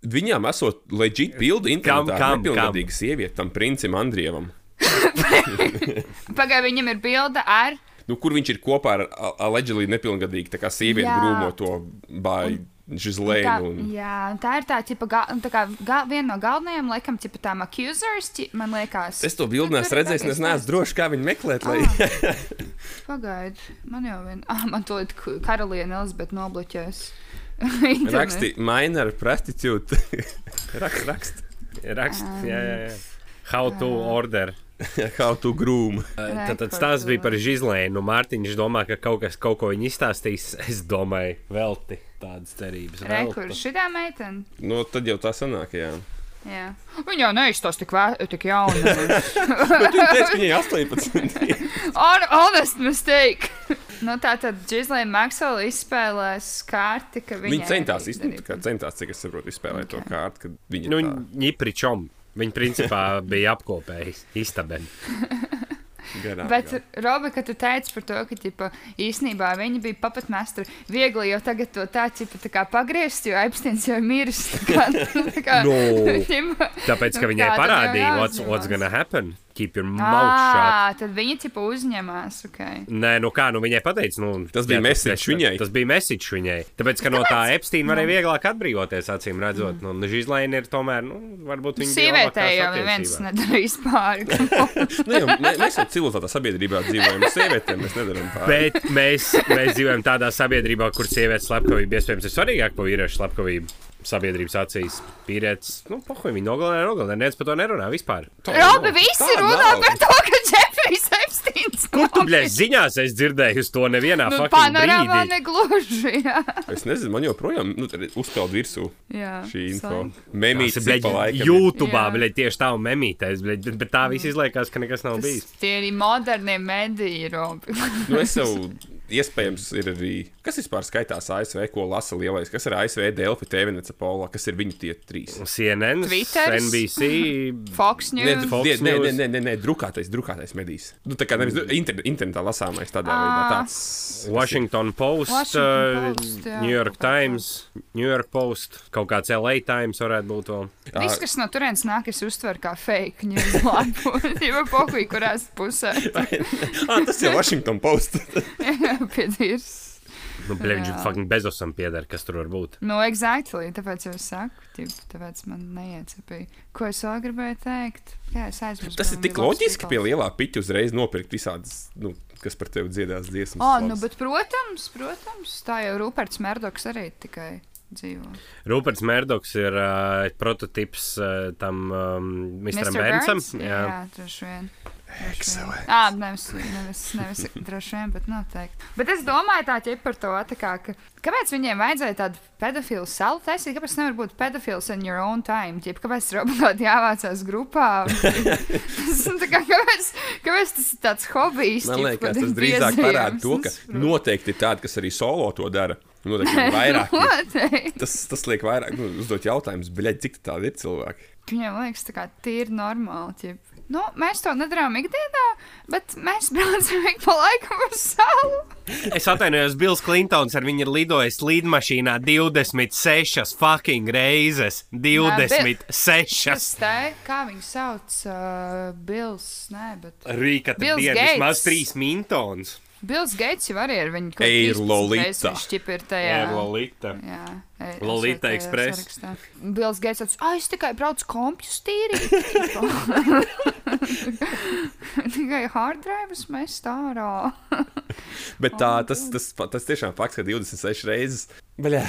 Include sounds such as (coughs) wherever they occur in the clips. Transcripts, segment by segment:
Viņām esot leģit bildi internetā nepilngadīgu sievieti, tam princim Andrievam. (laughs) Pagaidā viņam ir bilde ar. Nu, kur viņš ir kopā ar allegedly nepilngadīgu, tā kā sievieti grūmo to bāju. Tā. Un... jā, tā ir tā, ķipa, ga, tā kā ga, viena no galvenajām, laikam, ķipa, tām accusers, man liekas. Es to redzējis, un es neesmu drošs, kā viņu meklēt. Lai... (laughs) Pagaid, man jau vien, ah, man to karaliene Elizabete nobloķēs. (laughs) Raksti minor prostitute. (laughs) rakst, rakst. Rakst, jā, jā, jā. How to order. (laughs) How to groom. Tad, tad stāsts bija par Žizlēnu. Mārtiņš domā, ka kaut kas kaut ko viņa izstāstīs. Es domāju, velti tādas cerības. Velti. šitā meitene. Nu, tad jau tā sanāk, jā. Jā. Viņa jau neizstāsta tik, vē, tik jauna. (laughs) Bet viņa teica, ka viņai 18. (laughs) On, honest mistake. nu, tā tad Gislēna Maksela izspēlēs kārti, ka viņa. Viņa centās, kā centās, cik es saprotu, izspēlēt okay. to kārtu, kad viņa Nu, tā... ņipričom. Viņa principā (laughs) bija apkopējis istabeni. Garām. Bet. Robi, kad tu teici par to, ka ģipa, īsnībā viņa bija papatmestra, viegli jau tagad to tā, ģipa, tā kā pagriezt, jo Epsteins jau ir miris. (laughs) Tā kā, tā kā, No. (laughs) ģipa, Tāpēc, ka nu, viņai parādīja, what's, what's gonna happen. Keep your mouth shut. Tad viņa ģipa uzņemās. Okay. Nē, nu kā, nu viņai pateica, nu, Tas bija tas- viņai. Tas bija message viņai. Tāpēc, ka no tā Epsteina varēja vieglāk atbrīvoties, acīm redzot. Nu, Žizlaina ir tomēr, nu, varbūt viņa Sievietē jau neviens nedarīs pāri. (laughs) Nu, jau, mē, mēs jau civilizētā sabiedrībā dzīvojam, sievietēm mēs nedarām pāri. Bet mēs, mēs dzīvojam tādā sabiedrībā, kur sievietes slepkavība iespējams ir svarīgāka par vīriešu slepkavību. Sabiedrības acīs vīrietis, nu, pohuļ, viņi nogalināja, nogalināja. Neviens par to nerunā vispār. Robi, visi Tā runā nav. par to, ka Jeffrijs Epsteins. Kur tu, bļaļ, ziņās es dzirdēju uz to nevienā Nu, fucking panorāmā brīdī? negluži. Jā. Es nezinu, man joprojām nu, uzpeld virsū Jā, šī info. sorry. Memīts, Tas cik pa ir laikam. ir. YouTube, Jā. bļaļ, tieši tā un memītais, bļaļ, bet, bet tā viss izliekās, ka nekas nav bijis. Tie ir modernie mediji, Robi. Nu, es jau iespējams ir arī. Kas vispār skaitās ASV, ko lasa lielais? Kas ir ASV, Delfi, TVNC, Pola? Kas ir viņu tie trīs? CNN, Twitters? NBC, (laughs) Fox Nē, News. Fox nē, nē, News. nē, nē, nē, nē, drukātais, drukātais medijs. Nu, tā kā nevis dru- inter, internetā lasāmais tādā Ā. veidā. Tāds, Washington Post, Washington uh, Post, jā, New York Times, New York Post, kaut kāds LA Times varētu būt vēl. Viss, kas no turienes nāk, es uztveru kā fake news (laughs) lapu. Jau pokuļi, kurās pusē (laughs) ah, tas ir Washington Post. (laughs) piedīrs. Nu, bļaļ, Jā. fucking Bezosam pieder, kas tur var būt. Nu, exactly, tāpēc jau saku, tip, tāpēc man neiecepīja. Ko es vēl gribēju teikt? Jā, es aizmirsu. Tas ir tik loģiski pie lielā piķa uzreiz nopirkt visādas, nu, kas par tevi dziedās dziesmas. O, nu, bet, protams, protams, tā jau Ruperts Merdoks arī tikai dzīvo. Ruperts Mērdoks ir uh, prototyps uh, tam um, Mr. Burns? Jā, jā droši vien. Excellent. Jā, nevis, nevis, nevis (laughs) droši vien, bet noteikti. Bet es domāju tā ķip par to, tā kā, ka, kāpēc viņiem vajadzēja tādu pedofilu salu taisīt, kāpēc nevar būt pedofils in your own time, ķip, kāpēc obligāti (laughs) jāvācās grupā. tas, nu, tā kā, kāpēc, kāpēc tas ir tāds hobijs? Man liekas, tas ir (laughs) drīzāk parāda to, ka nu, noteikti ir tādi, kas arī solo to dara. Noteikti ir vairāk. Noteikti. Tas, tas liek vairāk, nu, uzdot jautājumus, bļaļ, cik tādi ir cilvēki. Viņam liekas, tā kā tīri normāli. Ķip. Nu, mēs to nedarām ikdienā, bet mēs braucam ik pa laikam uz salu. Es atvainojos, Bills Klintons ar viņu ir lidojis lidmašīnā 26 fucking reizes. 26. Tas te, kā viņu sauc, uh, Bills, nē, bet Rīka Bills dienas Gates. maz 3 mintons. Bills Gates jau arī ir viņa kaut kāds Lolita. Ir tajā. Jā, Lolita. Jā, e- Lolita tajā Express. Bills Gates teica, ah, es tikai braucu kompjus tīri. (laughs) tikai hard drives mēs tā ārā. Bet tā, tas, tas, tas, tas tiešām fakts, ka 26 reizes. Bļā,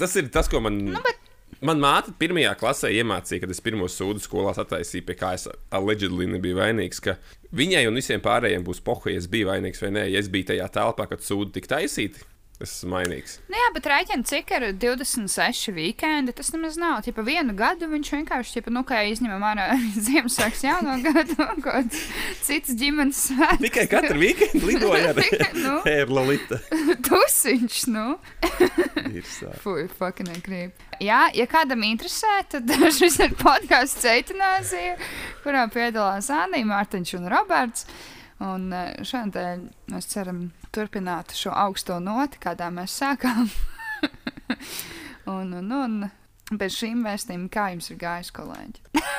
tas ir tas, ko man. Nu, bet... Man māte pirmajā klasē iemācīja, kad es pirmo sūdu skolā attaisīju, pie kā es allegedly nebiju vainīgs, ka viņai un visiem pārējiem būs poha, ja es biju vainīgs vai nē. Ja es biju tajā telpā, kad sūdi tika taisīti, Es esmu mainīgs. Nu jā, bet rēķina, cik ir 26 weekendi. Tas nemaz nav. Tipa vienu gadu viņš vienkārši, tipa, nu, kā izņemam ārā (laughs) Ziemassvētku jauno gadu un kaut kāds cits ģimenes svētks. Tikai katru weekendu lidoja ar (laughs) (laughs) Nu. Erlita. Tusiņš, nu. Fui, fucking negrib. Jā, ja kādam interesē, tad šis ir podkāsts Eitanāzija, kurā piedalās Anija, Mārtiņš un Roberts. Un eh, šodien mēs ceram turpināt šo augsto noti, kādā mēs sākām. (laughs) un, un, un bez šīm vēstījumiem, kā jums ir gājis, kolēģi? (laughs)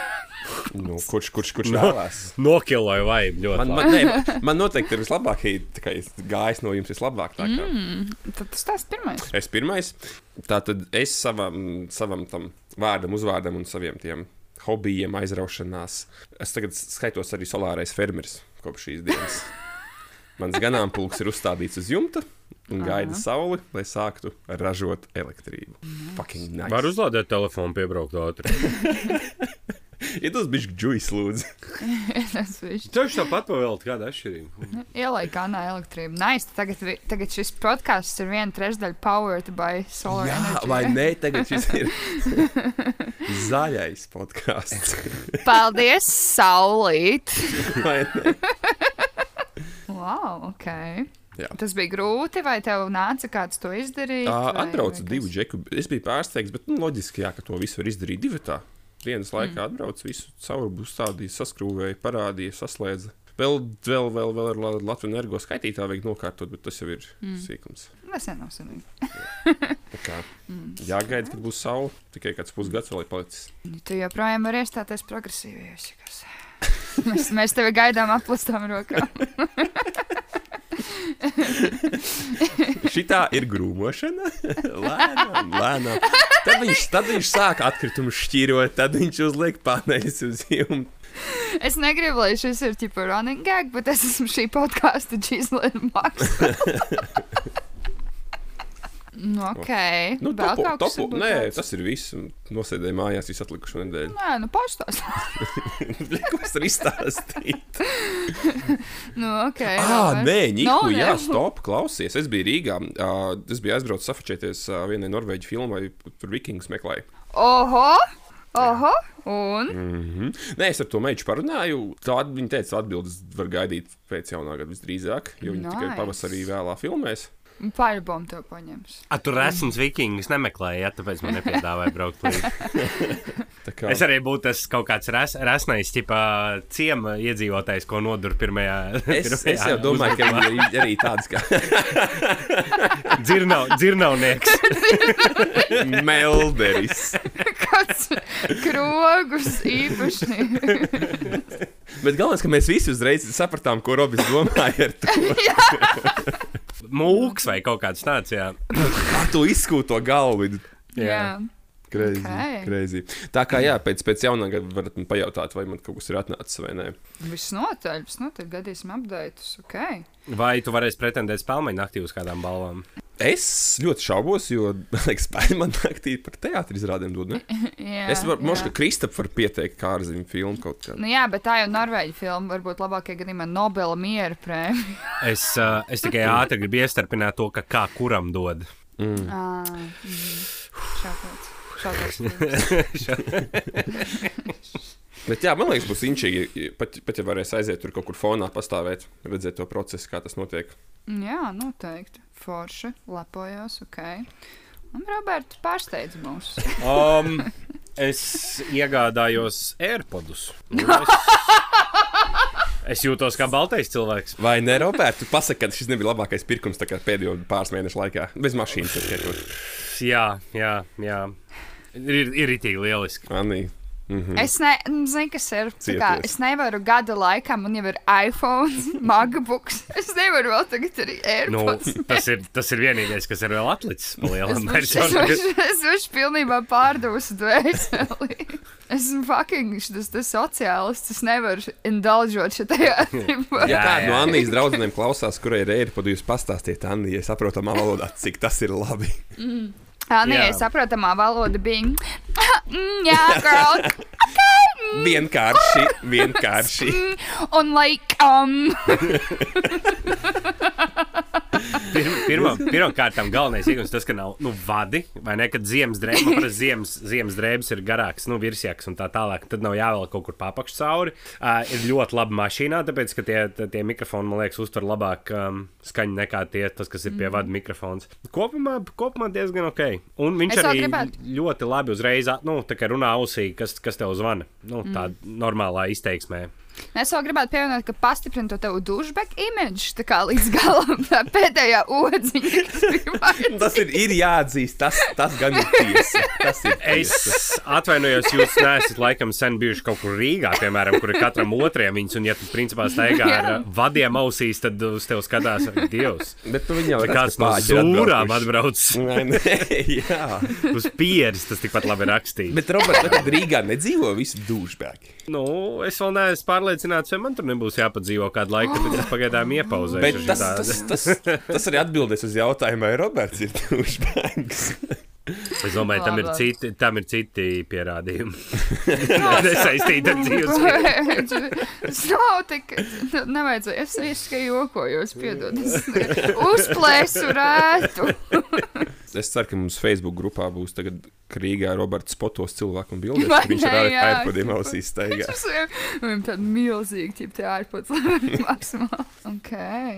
Nu, kurš, kurš, kurš No. vēlās? Nokiloju vai ļoti. Man, man, ne, (laughs) man noteikti ir vislabāk, ja tā kā gājis no jums vislabāk. tā kā. Mm, tad tas tas pirmais. Es pirmais, tātad es savam, savam tam vārdam, uzvārdam un saviem tiem hobijiem aizraušanās. Es tagad skaitos arī solārais fermeris kopš šīs dienas. (laughs) Mans ganāmpulks ir uzstādīts uz jumta un gaida sauli, lai sāktu ražot elektrību. Fucking nice. Var uzlādēt telefonu, piebraukt ātri. (laughs) Ja (laughs) tas bija džuis, lūdzu. viņš Tieši tāpat pavēlt, kāda atšķirība. ielaika kanā elektrību. Nice, tagad, tagad šis podkāsts ir viena trešdaļa powered by solar Jā, energy. vai ne? Tagad šis ir (laughs) zaļais podkāsts. Paldies, Saulīt! (laughs) Wow, ok. Jā. Tas bija grūti, vai tev nāca kāds to izdarīt? Ā, vai- Atbraucu divu džeku. Es biju pārsteigts, bet nu, loģiski, jā, ka to visu var izdarīt divi tā. Dienas laikā mm. atbrauc, visu caurumu uzstādīja, saskrūvēja, parādīja, saslēdza. Vēl, vēl, vēl, vēl ar La- Latvijas energo skaitītāju vajag nokārtot, bet tas jau ir mm. sīkums. Tas nav senīgi. Tā Kā, jāgaida, kad būs saule. Tikai kāds pusgads vēl ir palicis. Tu joprojām vari iestāties progresīvajos. kas- (laughs) Mēs, mēs tevi gaidām aplastām rokām. (laughs) Šitā ir grūmošana. (laughs) lēnām, lēnām. Tad viņš, tad viņš sāk atkritumu šķirot, tad viņš uzliek paneļus uz jumta. Es negribu, lai šis ir tipo running gag, bet es esmu šī podkāstu Gislina Maks. Nu, ok. Nu, Vēl topu, kaut kas varbūt nē, tāds? tas ir viss. Nosēdēju mājās visu atlikušo nedēļu. Nē, nu pastāst. (laughs) Ko es varu izstāstīt? (laughs) nu, ok. Ah, nē, Niku, Nu, jā, stop, klausies. Es biju Rīgā. Uh, es biju aizbraucis safačēties uh, vienai norvēģi filmai, tur Vikings meklēju. Oho! Oho! Un? Mm -hmm. Nē, es ar to meitu parunāju. Tā viņa teica, atbildes var gaidīt pēc jaunā gada visdrīzāk, jo viņi nice. tikai pavasarī vēlā filmēs. Pārbaudām to paņems. A, tur esams vikings nemeklēja, ja, tāpēc man nepiedāvāja braukt līdzi. (laughs) Tā kā Es arī būtu tas kaut kāds res, resnais, tipā ciema iedzīvotājs, ko nodur pirmajā. es, es jau domāju, ka viņi ir arī tāds kā (laughs) Dzirnau, dzirnaunieks. (laughs) Melderis. Kāds krogus īpašnieks. Bet galvenais, ka mēs visi uzreiz sapratām, ko Robins domāja ar to. Mūks vai kaut kāds tāds, jā. Kā tu izskūti to galvu? Jā. Crazy, Ok. okay. crazy. Tā kā jā, pēc, pēc jaunā gada varat man pajautāt, vai man kaut kas ir atnācis vai nē. Viss notaļ, viss notaļ, gadīsim apdeitus. Ok. Vai tu varēsi pretendēt spēlmeņa naktī uz kādām balvām? Es ļoti šaubos, jo, (laughs) liekas, Spēļman naktī par teātri izrādēm dod, ne? (laughs) Jā, Es možda, ka Kristap var pieteikt kā ārzemju filmu kaut kādā. Nu jā, bet tā jau Norvēģija filma varbūt labākajā gadījumā Nobela miera prēmija. (laughs) Es, uh, es tikai ātri gribu iestarpināt to, ka kā kuram dod. Ah, Šāpēc. Šāpēc. Bet jā, man liekas, būs inčīgi, pat, pat ja varēs aiziet tur kaut kur fonā pastāvēt, redzēt to procesu, kā tas notiek. Jā, noteikti. Forši, lepojos, ok. Un Roberts pārsteidz mūs. (laughs) Um, es iegādājos AirPodus. Nu, (laughs) Es, jūtos kā baltais cilvēks. Vai ne, Roberts? Tu pasaki, ka šis nebija labākais pirkums pēdējo pāris mēnešu laikā. Bez mašīnas. tikai. Jā, jā, jā. Ir, ir itī lieliski. Anī. Mhm. Es nezinu, kas ir. Kā, es nevaru gada laikā, man jau ir iPhone, (laughs) MacBooks. Es nevaru vēl tagad arī Nu, AirPods. tas, ir, tas ir vienīgais, kas ir vēl atlicis. Es Palielam, varu- es varu- es varu pilnībā pārdevusi dvēseli. Esmu fucking šis tas sociālists. Es nevaru indulžot šajā (laughs) tipā. Ja kāda no jā. Annijas draudzenēm klausās, kurai ir ērpa, jūs pastāstiet Annijai saprotamā valodā, cik tas ir labi. Nē, Jā. saprotamā valoda bija. Mm, (laughs) jā, (laughs) girl. Vienkārši, vienkārši. Un, like, um, (laughs) Pirmā, pirmkārt, galvenais iegūms tas, ka nav nu, vadi, vai ne? Kad ziemas drēbes, parasti ziemas, ziemas drēbes ir garākas, nu, virsjaks un tā tālāk. Tad nav jāvēl kaut kur papakš cauri. Uh, ir ļoti labi mašīnā, tāpēc, ka tie, tie mikrofoni, man liekas, uztver labāk um, skaņu nekā tie, tas, kas ir pie vada mikrofons. Kopumā, kopumā diezgan ok. Un viņš arī gribētu- ļoti labi uzreiz, nu, tā kā runā ausī, kas, kas tev zvana. Nu, tā normālā izteiksmē. Es vēl gribētu pievienot, ka pastiprina to tavu dušbeku imidžu, tā kā līdz galam tā pēdējā odziņa. Tas ir, ir jāatzīst, tas, tas gan ir tiesa. Tas ir tiesa. Es atvainojos, jūs neesat laikam sen bijuši kaut kur Rīgā, piemēram, kur ir katram otriem viņas, un ja tu principā staigā ar uh, vadiem ausīs, tad uz tevi skatās arī Dievs. Bet nu, viņi jau kāds no zūrām atbrauc Nē, nē, jā. uz pieres, tas tikpat labi rakstīts. Bet, Roberts, tad Rīgā nedzīvo visi dūšbēki. Nu, es vēl neesmu pārliecināts, vai man tur nebūs jāpadzīvo kādu laiku, bet es pagaidām (gasps) iepauzēju. Tas, tas, tas, tas arī atbildēs uz jautājumu, vai Roberts ir (laughs) dūšbēks. Es domāju, tam ir citi, tam ir citi pierādījumi. (laughs) (laughs) Nesaistīti ar dzīves. (laughs) Tas nav tik. nu, Nevajadzēja. Es vienkārši tikai jokoju, es piedodu. Es uzplēsu rētu. Es ceru, ka mums Facebook grupā būs tagad Rīgā Roberts spotos cilvēku un bildēs. Vai ka Viņš ar ne, jā, iPadiem ausīs staigā. Viņam tāda milzīga, tā ārpus līnijas maksimāli. Ok,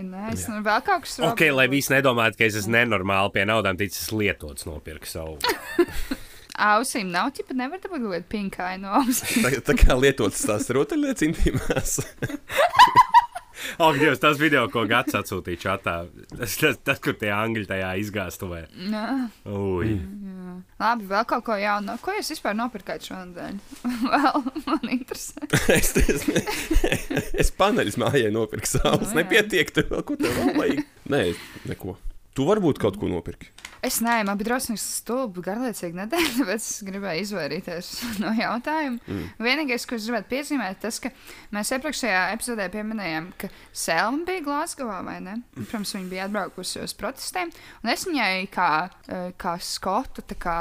nice. Nu, vēl kaut kas Ok, lai visi nedomātu, ka es esmu nenormāli pie naudām ticis lietots nopirkt savu. (laughs) Ausīm nav, tipa, nevar dabūt kaut kādu pinkainu ausīm. Tā, tā kā lietotas tās rotaļlietas intīmās. (laughs) Ak, Dievs, tas video, ko Gats atsūtīja čatā. Tas, tas, tas kur tie angļi tajā izgāstuvē. Nā. Ui. Labi, vēl kaut ko jaunu. Ko jūs vispār nopirkāt šodien? (laughs) Vēl man interesē. es, es, es paneļus mājai nopirku saules. Nu, jā. Nepietiek, tev vēl ko tev vēl vajag. Nē, neko. Tu varbūt kaut ko nopirki. Es neesmu, man bija drusku stulbi, garlaicīgi nedēļa, (laughs) tāpēc es gribēju izvairīties (laughs) no jautājuma. Mm. Vienīgais, ko es gribētu piezīmēt, tas, ka mēs iepriekšējā epizodē pieminējām, ka Selma bija Glasgowā, vai ne? Protams, viņa bija atbraukusi uz protestiem, un es viņai kā, eh, kā skotu, tā kā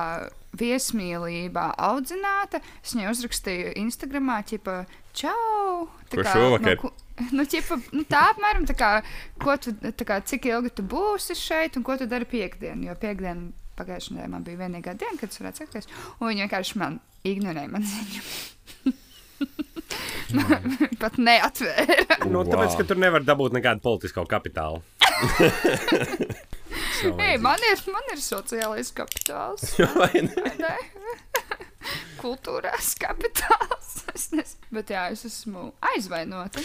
viesmīlībā audzināta, es viņai uzrakstīju Instagramā, ķipa, čau! Tā Ko šovakar? ku- Nu, ķipa, nu, tā apmēram tā kā, ko tu, tā kā, cik ilgi tu būsi šeit un ko tu dari piekdienu. Jo piekdiena pagājušajā nedēļā man bija vienīgā diena, kad es varētu sekties. Un viņi vienkārši man ignorēja man ziņu. Man pat neatvēra. Nu, Wow. tāpēc, ka tur nevar dabūt nekādu politisko kapitālu. (laughs) Ei, man, ir, man ir sociālais kapitāls. (laughs) Vai ne? vai ne? (laughs) Kultūrās kapitāls. (laughs) Es nezinu, bet jā, es esmu aizvainota.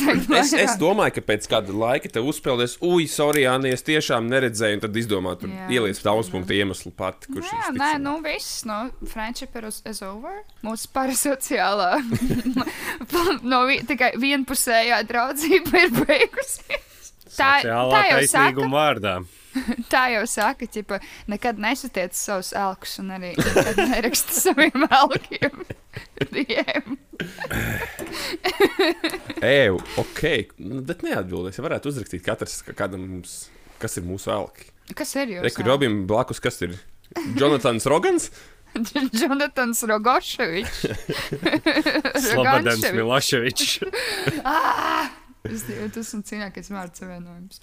Teikt (laughs) Es, es domāju, ka pēc kāda laika tev uzspēlēs, ui, sorry, Anna, es tiešām neredzēju, un tad izdomā, tur ieliec daudzpunktu iemeslu pati, kurš Jā, ir nē, nu viss, no friendship is over. Mūsu parasociālā, no vi, tikai vienpusējā draudzība ir beigusies. Tā, tā jau saka, taisnīguma vārdā. (laughs) tā jau saka, ķipa, nekad nesatiec savus elkus un arī nekad neraksti (laughs) saviem elkiem. (laughs) Ej, ok, nu, bet neatbildēs. Ja varētu uzrakstīt katrs, ka kādam mums, kas ir mūsu elki. Kas ir jūs? Rekur Robim blakus, kas ir Jonatans Rogans. Jonatans Rogoševičs. Slobodans. Miloševičs. Es domāju, tas ir cīnākais vārds savienojums.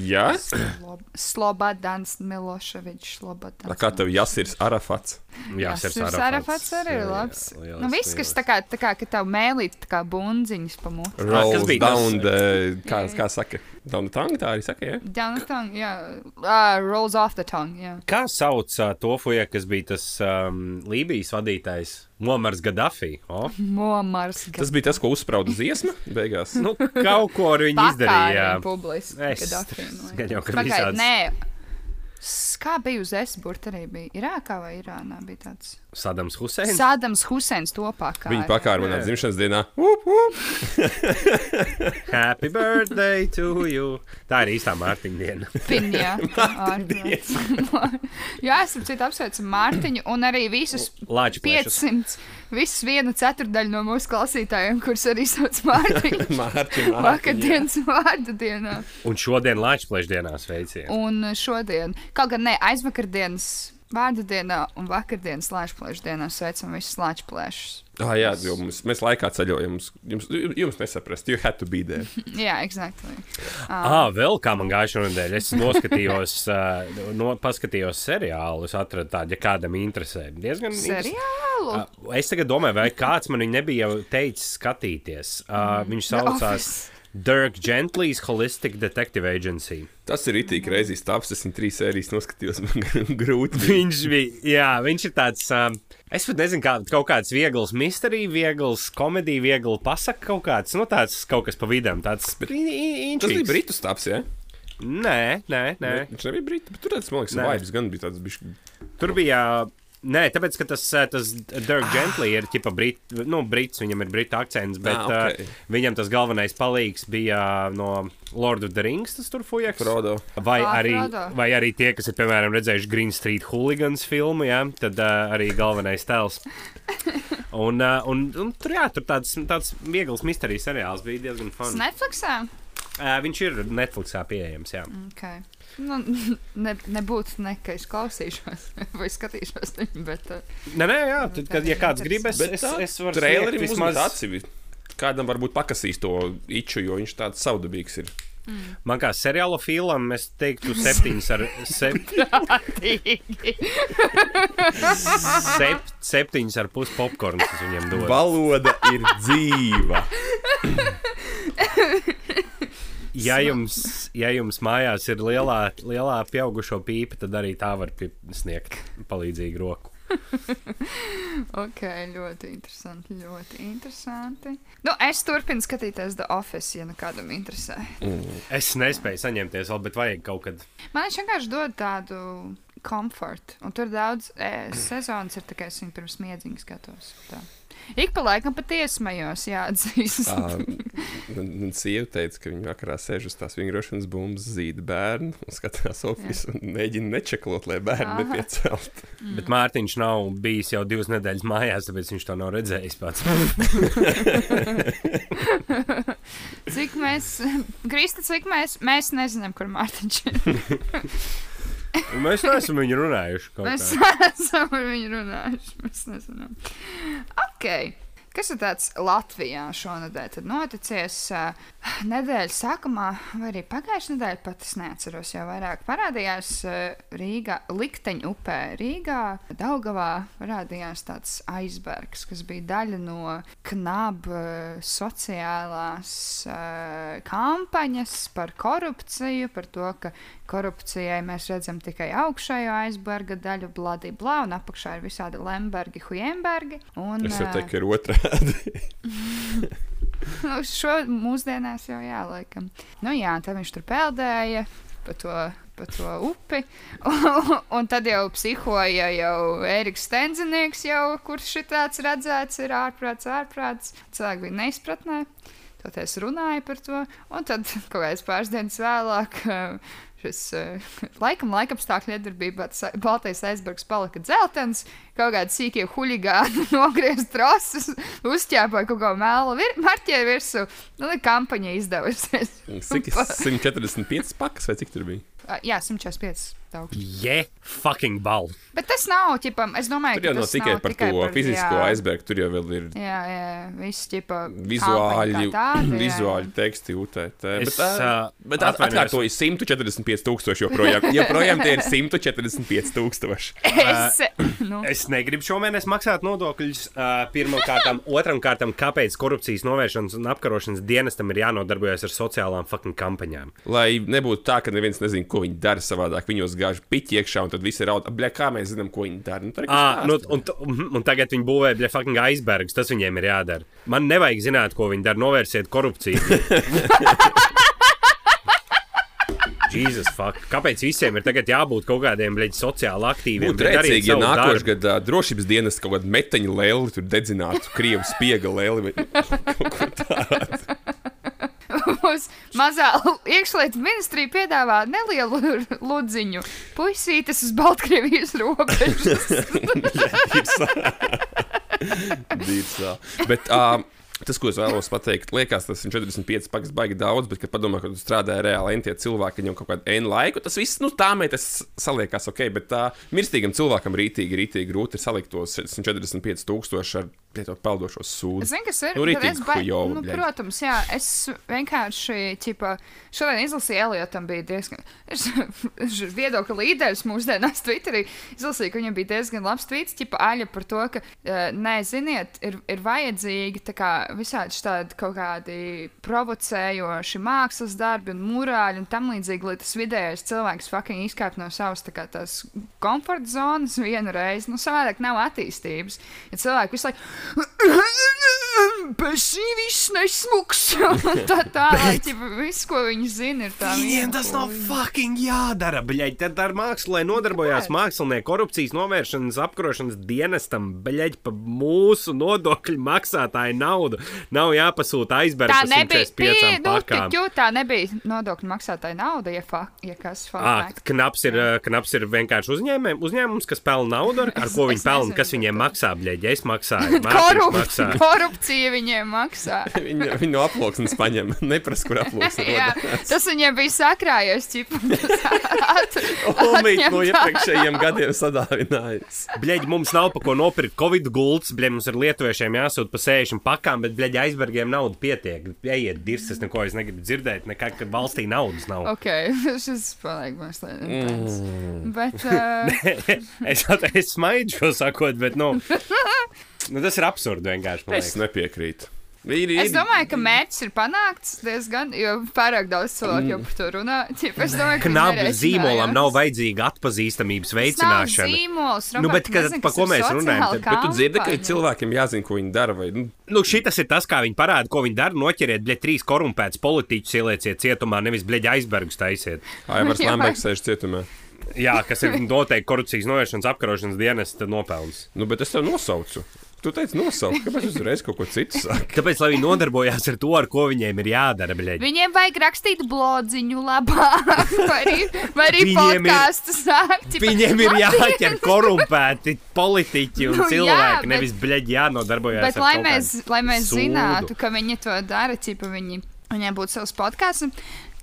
Jā, Slob Slobodans Miloševičs. Tā kā tev jāsirs Arafats. Jā, Tas ir Sarafats arī ir labs. Nu, viss, kas tā kā, tā kā, ka tev mēlīt tā kā bundziņas pa muti. kas Rolls down, kā, kā saka, down the tongue, tā arī saka, jā. Down the tongue, jā. Uh, rolls off the tongue, jā. Kā sauc uh, to fuja, kas bija tas um, Lībijas vadītājs? Momars Gaddafi. O? (laughs) Momars. Tas bija tas, ko uzsprauda dziesma beigās. Nu, kaut ko ar viņu izdarīja. publiski. Es- gan jau, ka visāds- Nē. Kā bija uz Esburta arī bija? Irākā vai Irānā bija tāds? Sadams Huseins. Sādams Husēns to pakā. Viņa pakāra manā dzimšanas dienā. (laughs) Up, up. Happy birthday to you. Tā ir īstā Mārtiņa diena. Piņā. Jā, (laughs) es (laughs) esmu citu apsveicu Mārtiņu un arī visus Lāču plešus. 500, visas viena ceturdaļa no mūsu klausītājiem, kurus arī sauc Mārtiņu. (laughs) Mārtiņ, Mārtiņ, jā. Vakardienas vārdu dienā. Un šodien plešas dienā sveicienu. Un šodien, kaut gan ne aizvakardienas Vārdu dienā un vakardienas lāčplēšu dienā sveicam visus lāčplēšus. Ah, jā, jo mums, mēs laikā ceļojam. Jums, jums, nesaprast, you had to be there. (laughs) Jā, exactly. Ah, vēl kā man gāja šonadēļ. Es noskatījos, (laughs) uh, no, paskatījos seriālu. Es atradu tādu, ja kādam interesē. Diezgan. Seriālu? Uh, es tagad domāju, vai kāds man viņu nebija jau teicis skatīties. Uh, viņš saucās. Dirk Gentlīs Holistic Detective Agency. Tas ir itī reizes taps. Es esmu trīs sērijas noskatījos. Man (laughs) grūti. Viņš bija, jā, viņš ir tāds. Um, es pat nezinu, kā, kaut kāds viegls misterija, viegls komēdija, viegls pasaka kaut kāds, nu tāds kaut kas pa vidam. Tāds, bet, Tas bija Britu taps, jā? Nē, nē, nē. Viņš nebija Britu, bet tur tas, man liekas, vibes gan bija tāds bišķi. Tur bija. Nē, tāpēc, ka tas, tas Dirk Gently ir ķipa brit, nu, brits, viņam ir brita akcents, bet Ah, ah, ok. okay. uh, viņam tas galvenais palīgs bija no Lord of the Rings, tas tur fujaks. Frodo. Vai Ā, arī, Frodo. vai arī tie, kas ir, piemēram, redzējuši Green Street Hooligans filmu, ja, tad uh, arī galvenais tēls. (laughs) Un, uh, un, un tur, jā, tur tāds, tāds viegls misterijas seriāls bija diezgan fun. Netflixā? Uh, viņš ir Netflixā pieejams, jā. Okay. Nu, (laughs) ne, nebūtu ne, ka es klausīšos (laughs) vai skatīšos viņu, bet uh, Nē, nē, jā, tad, kad, ja kāds grib, es, es, tā, es varu traileri vismaz atsevi. Kādam varbūt pakasīs to iču, jo viņš tāds savdabīgs ir. Man kā seriāla filmam, es teiktu, septiņas ar (laughs) sep, sep, septiņas ar pus popkornu, kas viņam dod. Valoda ir dzīva. Ja jums, ja jums mājās ir lielā, lielā pieaugušo pīpa, tad arī tā var sniegt palīdzīgu roku. (laughs) ok, ļoti interesanti. Ļoti interesanti. Nu, es turpinu skatīties The Office, ja nu kādam interesē. Es nespēju saņemties vēl, bet vajag kaut kad. Man viņš vienkārši dod tādu komfortu. Un tur daudz e, sezonas ir tikai es viņu pirms miedziņa skatos. Tā. Ik pa laikam patiesi smējos, jāatzīst. (laughs) Man, man sieva teica, ka viņa vakarā sēž uz tās vingrošanas bumbas, zīda bērnu un skatās oficiāli un mēģina nečeklot, lai bērnu Aha. nepiecelt. Mm. Bet Mārtiņš nav bijis jau divas nedēļas mājās, tāpēc viņš to nav redzējis pats. (laughs) Cik mēs, Krista, cik mēs, mēs nezinām, kur Mārtiņš ir. (laughs) Mēs neesam viņu runājuši. Mēs kā. esam ar viņu runājuši. Mēs nezinām. Ok. Kas ir tāds Latvijā šonadēļ? Tad noticies uh, nedēļas sākumā, vai arī pagājušā nedēļa, pat es neatceros, jau vairāk parādījās uh, Rīgā, Likteņa upē. Rīgā, Daugavā parādījās tāds aizbergs, kas bija daļa no knaba uh, sociālās uh, kampaņas par korupciju, par to, ka korupcijai mēs redzam tikai augšējo aizberga daļu, bladi blā, un apakšā ir visādi lembergi, huembergi. Un, Es jau teiktu, ka ir otrādi. (laughs) Nu, šo mūsdienās jau jā, laikam. Nu, jā, tad viņš tur peldēja pa to, pa to upi. Un, (laughs) un tad jau psihoja jau Eriks Stenzinieks, jau, kurš šitāds redzēts, ir ārprāts, ārprāts. Cilvēki bija neizpratnē. Toties runāja par to. Un tad (laughs) kaut kāds pāris dienas vēlāk. Šis uh, (laughs) laikam, laikapstākļu iedarbībā baltais aizbergs palika dzeltens, kaut kādi sīkie huligāni (laughs) nogriezti troses, uzķēpoja kaut ko mēlu vir marķēju virsū. Nu, tā kampaņa izdevusies. Cik (laughs) 145 pakas vai cik tur bija? Ā, Jā, 145. Daudz. Je, fucking bal. Bet tas nav, ķipam, es domāju, Tur jau ka nav tas tikai nav par to fizisko jā, aizbergu, tur jau vēl ir Jā, jā, viss ķipa vizuāli, tāda, jā, vizuāli teksti, UTT. Es, Bet, ā, bet at- atkārtoju 145 tūkstoši joprojām. (laughs) Joprojām tie ir 145 tūkstoši. Es, nu, Es negribu šomēnes maksāt nodokļus. Uh, Pirmkārt, (laughs) otram kārtam, kāpēc korupcijas novēršanas un apkarošanas dienestam ir jānodarbojas ar sociālām fucking kampaņām. Lai nebūtu tā, ka neviens nezina, ko viņi dara savādāk. Viņos gāž piķi iekšā, un tad viss ir raud. Bļā, kā mēs zinām, ko viņi dara? Nu, Ah, nu, un, un, un tagad viņi būvē bļa fucking aizbergus. Tas viņiem ir jādara. Man nevajag zināt, ko viņi dara. Novērsiet korupciju. (laughs) Jēzus, fuck. Kāpēc visiem ir tagad jābūt kaut kādiem bļaļ, sociāli aktīviem? Būtu rēcīgi, ja nākošais darbu. gadā drošības dienas kaut kāda meteņa lēli tur dedzinātu, krievu spiega lēli. vai (laughs) kaut ko tādu. Mums mazā iekšlietu ministrija piedāvā nelielu ludziņu. Puisītes uz Baltkrievijas robežas. Dīts, tā. Bet, uh, Tas, ko es vēlos pateikt, liekas, tas 145 pakas baigi daudz, bet, kad padomā, ka tu strādāji reāli entie cilvēki, viņam kaut kādu N laiku, tas viss, nu, tā meitas saliekās ok, bet tā mirstīgam cilvēkam rītīgi, rītīgi grūti ir salikt tos 145 tūkstoši ar lietot peldošos sūdu. Es zinu, kas ir. Nu, rītīgi ba- hujovu, nu, protams, jā, es vienkārši, ķipa, šodien izlasīju Eliotam bija diezgan, (laughs) viedokļa līderis mūsdienās Twitterī, izlasīju, ka viņam bija diezgan labs tweets, ķipa, aļa par to, ka, eh, nē, ziniet, ir, ir vajadzīgi tā kā visādi tādi kaut kādi provocējoši mākslas darbi un murāļi un tam līdzīgi, lai tas vidējais cilvēks fucking izkāp no savas tā kā tās komforta zonas vienu reizi, nu savādāk nav attīstības. Ja cilvēki visu laiku (laughs) bez šī viss nesmuks. (laughs) Tā tālāk, ja viss, ko viņi zina, ir tā. Viņiem tas nav fucking jādara, bļaigi. Tad ar mākslu, lai nodarbojās mākslinieki, korupcijas novēršanas, apkarošanas dienestam, bļaigi, pa mūsu nodokļu maksātāju naudu. Nav jāpasūta aizbergs Tā nebija 145 nu, tiķu, tā nebija nodokļu maksātāja nauda, ja, fa, ja kas Ah, fakts. knaps, ir, knaps ir vienkārši uzņēmējs, uzņēmums, kas pelna naudu, ar, ar ko viņi pelna, kas viņiem maksā. Bļaigi, es maksāju, (laughs) Korup maksā. korupcija viņiem maksā. (laughs) Viņa no aploksnes paņem, (laughs) neprasa, kur aploksne (laughs) Jā, rodas. tas viņiem bija sakrājies, ķipa. Olmīt no iepriekšējiem gadiem sadāvinājis. Bļaigi, mums nav pa ko nopirkt Covid gultas, bļaigi, mums ir lietuviešiem jāsūt pa 60 pakām, bet, bļaigi, aizbergiem nauda pietiek. Ejiet, dirs, es neko es negribu dzirdēt, nekā, ka valstī naudas nav. Ok, šis paliek mazliet intens. Bet, uh, es, es smaidu šo sakot, bet, nu, nu tas ir absurdi vienkārši. man Es liekas. nepiekrītu. Ir, ir, es domāju, ka mērķis ir panākts diezgan, jo pārāk daudz cilvēku jau par to runā. (laughs) Ķip, es domāju, ka Knabu viņi zīmolam nav vajadzīga atpazīstamības Tas nav veicināšana. zīmols, Nu, bet kad- nezinu, pa kas ko ir mēs runājam, sociāla tad- Bet tu dzirdi, ka kampaņa. cilvēkiem jāzina, ko viņi dara. Vai, nu, Nu, šitas ir tas, kā viņi parāda, ko viņi dara. Noķeriet, bļaigi, trīs korumpētus politiķus, ielieciet cietumā, nevis, bļaigi, aizbergus taisiet. Aivars (laughs) Jā. Lamberts sēž cietumā. Jā, kas ir noteikti korupcijas novēršanas, apkarošanas dienas nopelns. Nu, bet es tev nosaucu. Tu teici, nosauc, kāpēc uzreiz kaut ko citu sakat? Tāpēc, lai viņi nodarbojās ar to, ar ko viņiem ir jādara, bļaigi. Viņiem vajag rakstīt blodziņu labāk, (laughs) vai arī, vai arī podkāstu sākt. Viņiem ir jāķer korumpēti politiķi un Nu, jā, cilvēki, bet- nevis bļaigi jānodarbojas Bet, lai mēs, lai mēs sūdu. zinātu, ka viņi to dara, ķipa, viņi, viņiem būtu savs podkāsts.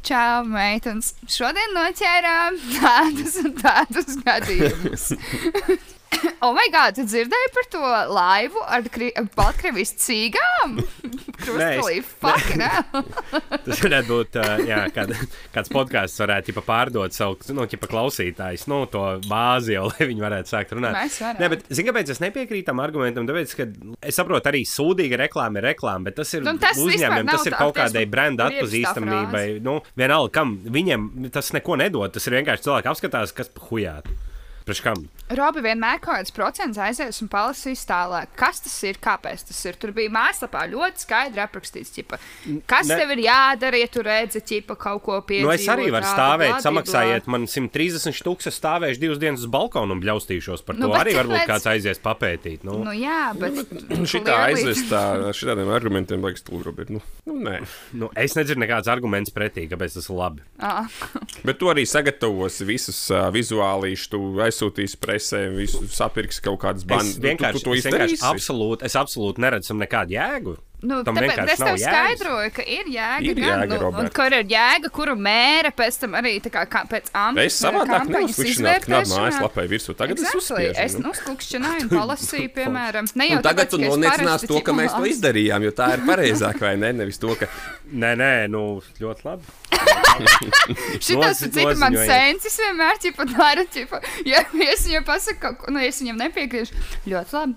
Čau, meitenes! Šodien noķērām tādus un tādus gadījumus. (laughs) (coughs) oh, my God! Tu dzirdēji par to laivu ar Kri- Baltkrievijas cīgām? (laughs) Nē! (laughs) (laughs) Tas varētu būt uh, jā, kād, kāds podkāsts, varētu ķipa, pārdot savu nu, ķipa, klausītājus, nu, to bāzi, jau, lai viņi varētu sākt runāt. Nē, bet zini, kāpēc es nepiekrītu tam argumentam? Tāpēc, ka es saprotu, arī sūdīga reklāma ir reklāma, bet tas ir Nu, tas uzņēmumiem, tas ir kaut kādai brenda atpazīstamībai. Nu, vienalga, kam viņiem tas neko nedod. Tas ir vienkārši cilvēki apskatās, kas pa hujāt. Robi vienmēr kaut kāds procents aizies un palasīs tālāk, kas tas ir, kāpēc tas ir. Tur bija mājaslapā ļoti skaidri aprakstīts, ķipa, kas Ne- tev ir jādara, ja tu redzi ķipa, kaut ko piedzīvot. Nu, es arī varu stāvēt, bladibla. samaksājiet man 130 stūks, es stāvēšu divas dienas uz balkona un bļaustīšos par to. Nu, Nu, bet arī varbūt tāpēc- kāds aizies papētīt. Nu. Nu, jā, bet. Šitā clearly- aizvest šādiem argumentiem, liekas, stulbi. Nu, nu, nē. Nu, es nedzirdu nekādus argumentus pretī, kāpēc tas ir labi. Ah, Bet tu arī sagatavosi visus uh, vizuālīšus, tu aizsūtīsi presē, visu sapirksi kaut kādas Es bandas. vienkārši, tu, tu, tu es vienkārši absolūti, es absolūti neredzu nekādu jēgu. Nu, Tam tāpēc es tev nav jēgas. skaidroju, ka ir jēga. Ir gan, jēga, nu, un kur ir jēga, kuru mēra pēc tam arī tā kā, kā pēc ambas. Es savādāk neuzklikšķinātu knapu mājaslapai virsū. Tagad es Exactly. Es uzspiežu. nu. uzklikšķināju un (laughs) palasīju, piemēram. Ne jau Un tagad tāpēc, tu ka es parasti to, ka mēs to izdarījām, jo tā ir pareizāk, vai ne? Nevis to, ka Nē, nē, nu, ļoti labi. (laughs) Nozi- cik man sensis vienmēr ķipa dara, ķipa, ja es viņam pasaku, nu, es viņam nepiekrīšu, ļoti labi.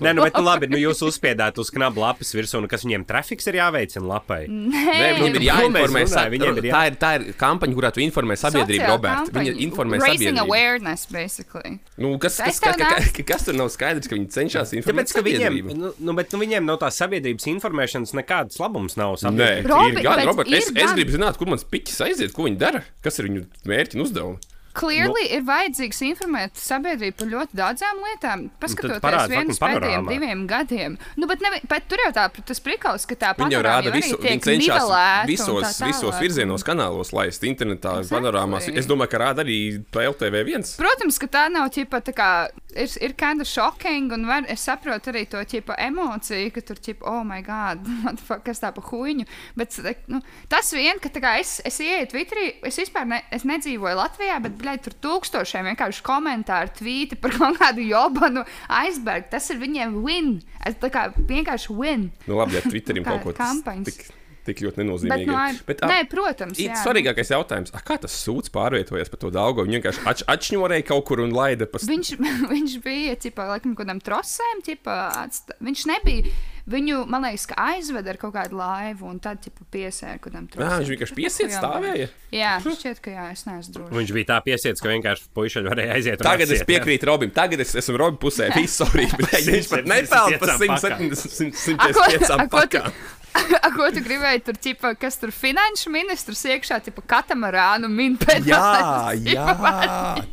Nē, nu, bet nu, labi, nu, jūs uzspiedāt uz knabu lapas virsū, nu, kas viņiem trafiks ir jāveicina lapai. Nē, viņam ir Ko jāinformē. Viņiem ir jā- Tā ir, tā ir kampaņa, kurā tu informē sabiedrību, Roberts. Viņa kampaņa. informē Raising sabiedrību. awareness, basically. Nu, kas, kas, kas, kas, kas, kas tur nav skaidrs, ka viņi cenšas informēt Tāpēc, ka viņiem, sabiedrību? nu, nu, bet, nu, viņiem no tās sabiedrības informēšanas nekādas labums nav. Nē. Robi, ir gan, Robert, es, ir es gribu zināt, kur mans piķis aiziet, ko viņi dara, kas ir viņu mērķi un uzdevumi. Clearly ir vajadzīgs informēt sabiedrību par ļoti daudzām lietām. Paskatoties parāda vienu pēdējiem diviem gadiem. Nu, bet, ne, bet tur jau tā, tas prikals, ka tā Viņi jau rāda visu, viņi cenšas visos, visos, visos virzienos, kanālos laist internetā, Exactly. panorāmās. Es domāju, ka rāda arī PLTV viens. Protams, ka tā nav ķipa tā kā ir, ir kind of shocking, un var, es saprotu arī to ķipa emociju, ka tur ķipa, oh, my God, (laughs) what the fuck, kas tā pa huīņu. Bet nu, tas vien, ka kā, es, es ieeju Twitterī, es vispār ne, es nedzīvoju Latvijā, bet, bļaļ, tur tūkstošiem vienkārši komentāru, tvīti par (laughs) kaut kādu jobanu aizbergu. Tas ir viņiem win. Es kā vienkārši win. Nu, labi, ja Twitterim Kā kaut ko kampaņas. tik, tik ļoti Bet, nenozīmīgi. nu, ir. Bet, nē, protams, ir jā. Svarīgākais jautājums, a, kā tas sūds pārvietojas pa to daugu? Viņš vienkārši atš, atšņorēja kaut kur un laida pa Viņš, (laughs) viņš bija ķipa, laikam, kaut kādam trosēm. Ķipa, atsta... Viņš nebija. Viņu, man liekas, ka aizveda ar kaut kādu laivu un tad ķipa, piesēra kaut kādam trosēm. viņš vienkārši piesiet stāvēja. Jā, šķiet, ka jā, es neesmu drošs. Viņš bija tā piesiets, ka vienkārši puiši varēja aiziet. Tagad es jā. piekrītu Robim, tagad es esmu Robin pusē. (laughs) Viss sorry, bet viņš pat 175 nepelna par pakām. 170, A, ko- 175 a, ko tu- pakām. (laughs) A, ko tu gribēji tur, ķipa, kas tur finanšu ministrs iekšā, tipa katamarānu min pēc Jā, jā,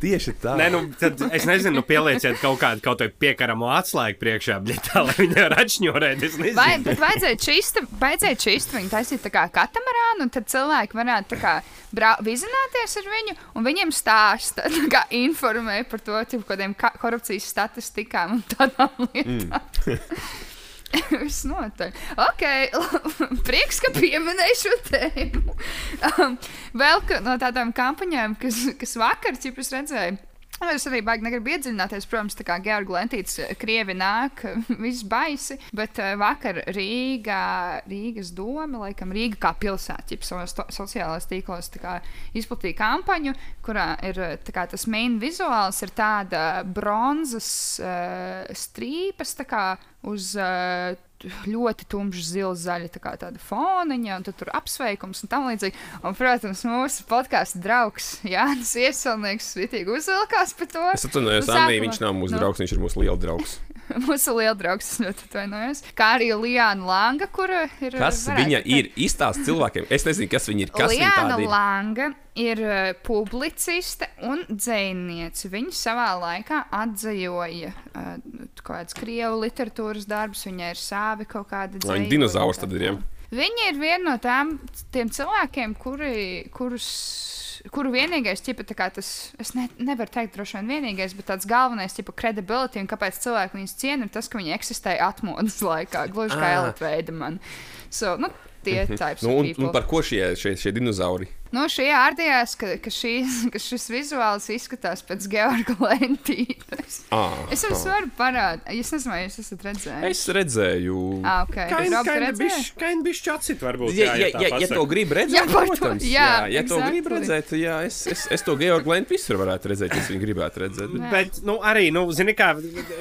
tieši tā. Nē, nu, tad es nezinu, nu, pielieciet kaut kādu kaut kādu piekaramo atslēgu priekšā, bet tā, lai viņi var atšņurēt. Es nezinu. Vai, bet vajadzēja čista, vajadzēja čista viņu taisīt tā kā katamarānu, un tad cilvēki varētu tā kā vizināties ar viņu, un viņiem stāsta, tā kā informē par to, tipo, kādiem korupcijas statistikām un tādām lietām. (laughs) (laughs) Viss notiek. Ok, (laughs) prieks, ka pieminēju šo tēmu. (laughs) Um, vēl no tādām kampaņām, kas, kas vakar ciprus redzēju. Es arī baigi negribu iedziļināties, protams, tā kā Georgi Lentīts, eh, krievi nāk, (laughs) viss baisi, bet uh, vakar Rīgā, Rīgas doma, laikam Rīga kā pilsēta, to- sociālajos tīklos kā izplatīja kampaņu, kurā ir eh, kā tas main vizuāls ir tāda bronzas uh, strīpas, tā kā uz uh, ļoti tumšs, zils, zaļa tā tāda foniņa, un tur apsveikums un tam līdzīgi. Un, protams, mūsu podkāstu draugs Jānis Ieselnieks svitīgi uzvilkās par to. Es atvainojos, Nu, Anī, viņš nav mūsu nu. draugs, viņš ir mūsu liels draugs. (laughs) Mūsu liela draugs, es ļoti atvainojos. Kā arī Liana Langa, kura ir. Kas varētu viņa teikt- ir? Izstāst cilvēkiem. Es nezinu, kas viņa ir. Kas Liana ir? Langa ir uh, publiciste un dzēniece. Viņa savā laikā atzīvoja uh, kaut kādas krievu literatūras darbus, viņai ir savi kaut kādi Vai viņa dinozaurs tā tad ir, ja? Viņa ir viena no tām cilvēkiem, kuri, kurus, kuru vienīgais, ķipa, tā kā tas, es ne, nevaru teikt, droši vien vienīgais, bet tāds galvenais, tipa, credibility un kāpēc cilvēki viņus ciena, ir tas, ka viņi eksistēja atmodas laikā, gluži kā Ah. Elitveida man. So, nu, tie types Nu, un, un par ko šie, šie, šie dinozauri? Nu, šī ārdījās, ka, ka, šīs, (laughs) ka šis vizuāls izskatās pēc Georga (laughs) lentītes. Ah, Es jums varu parādīt, es nezinu, vai jūs esat redzējuši. es redzēju. Ah, ok. Rob, tu redzēji? Kaini bišķi atcīt, varbūt. Ja, ja, tā ja, ja pasaka. to grib redzēt, Jā, par to- protams, jā, jā, ja to exactly. grib redzēt, jā, es, es, es to Georgu Lentu visur varētu redzēt, ja es viņu gribētu redzēt. Bet... Bet, nu, arī, nu, zini, kā,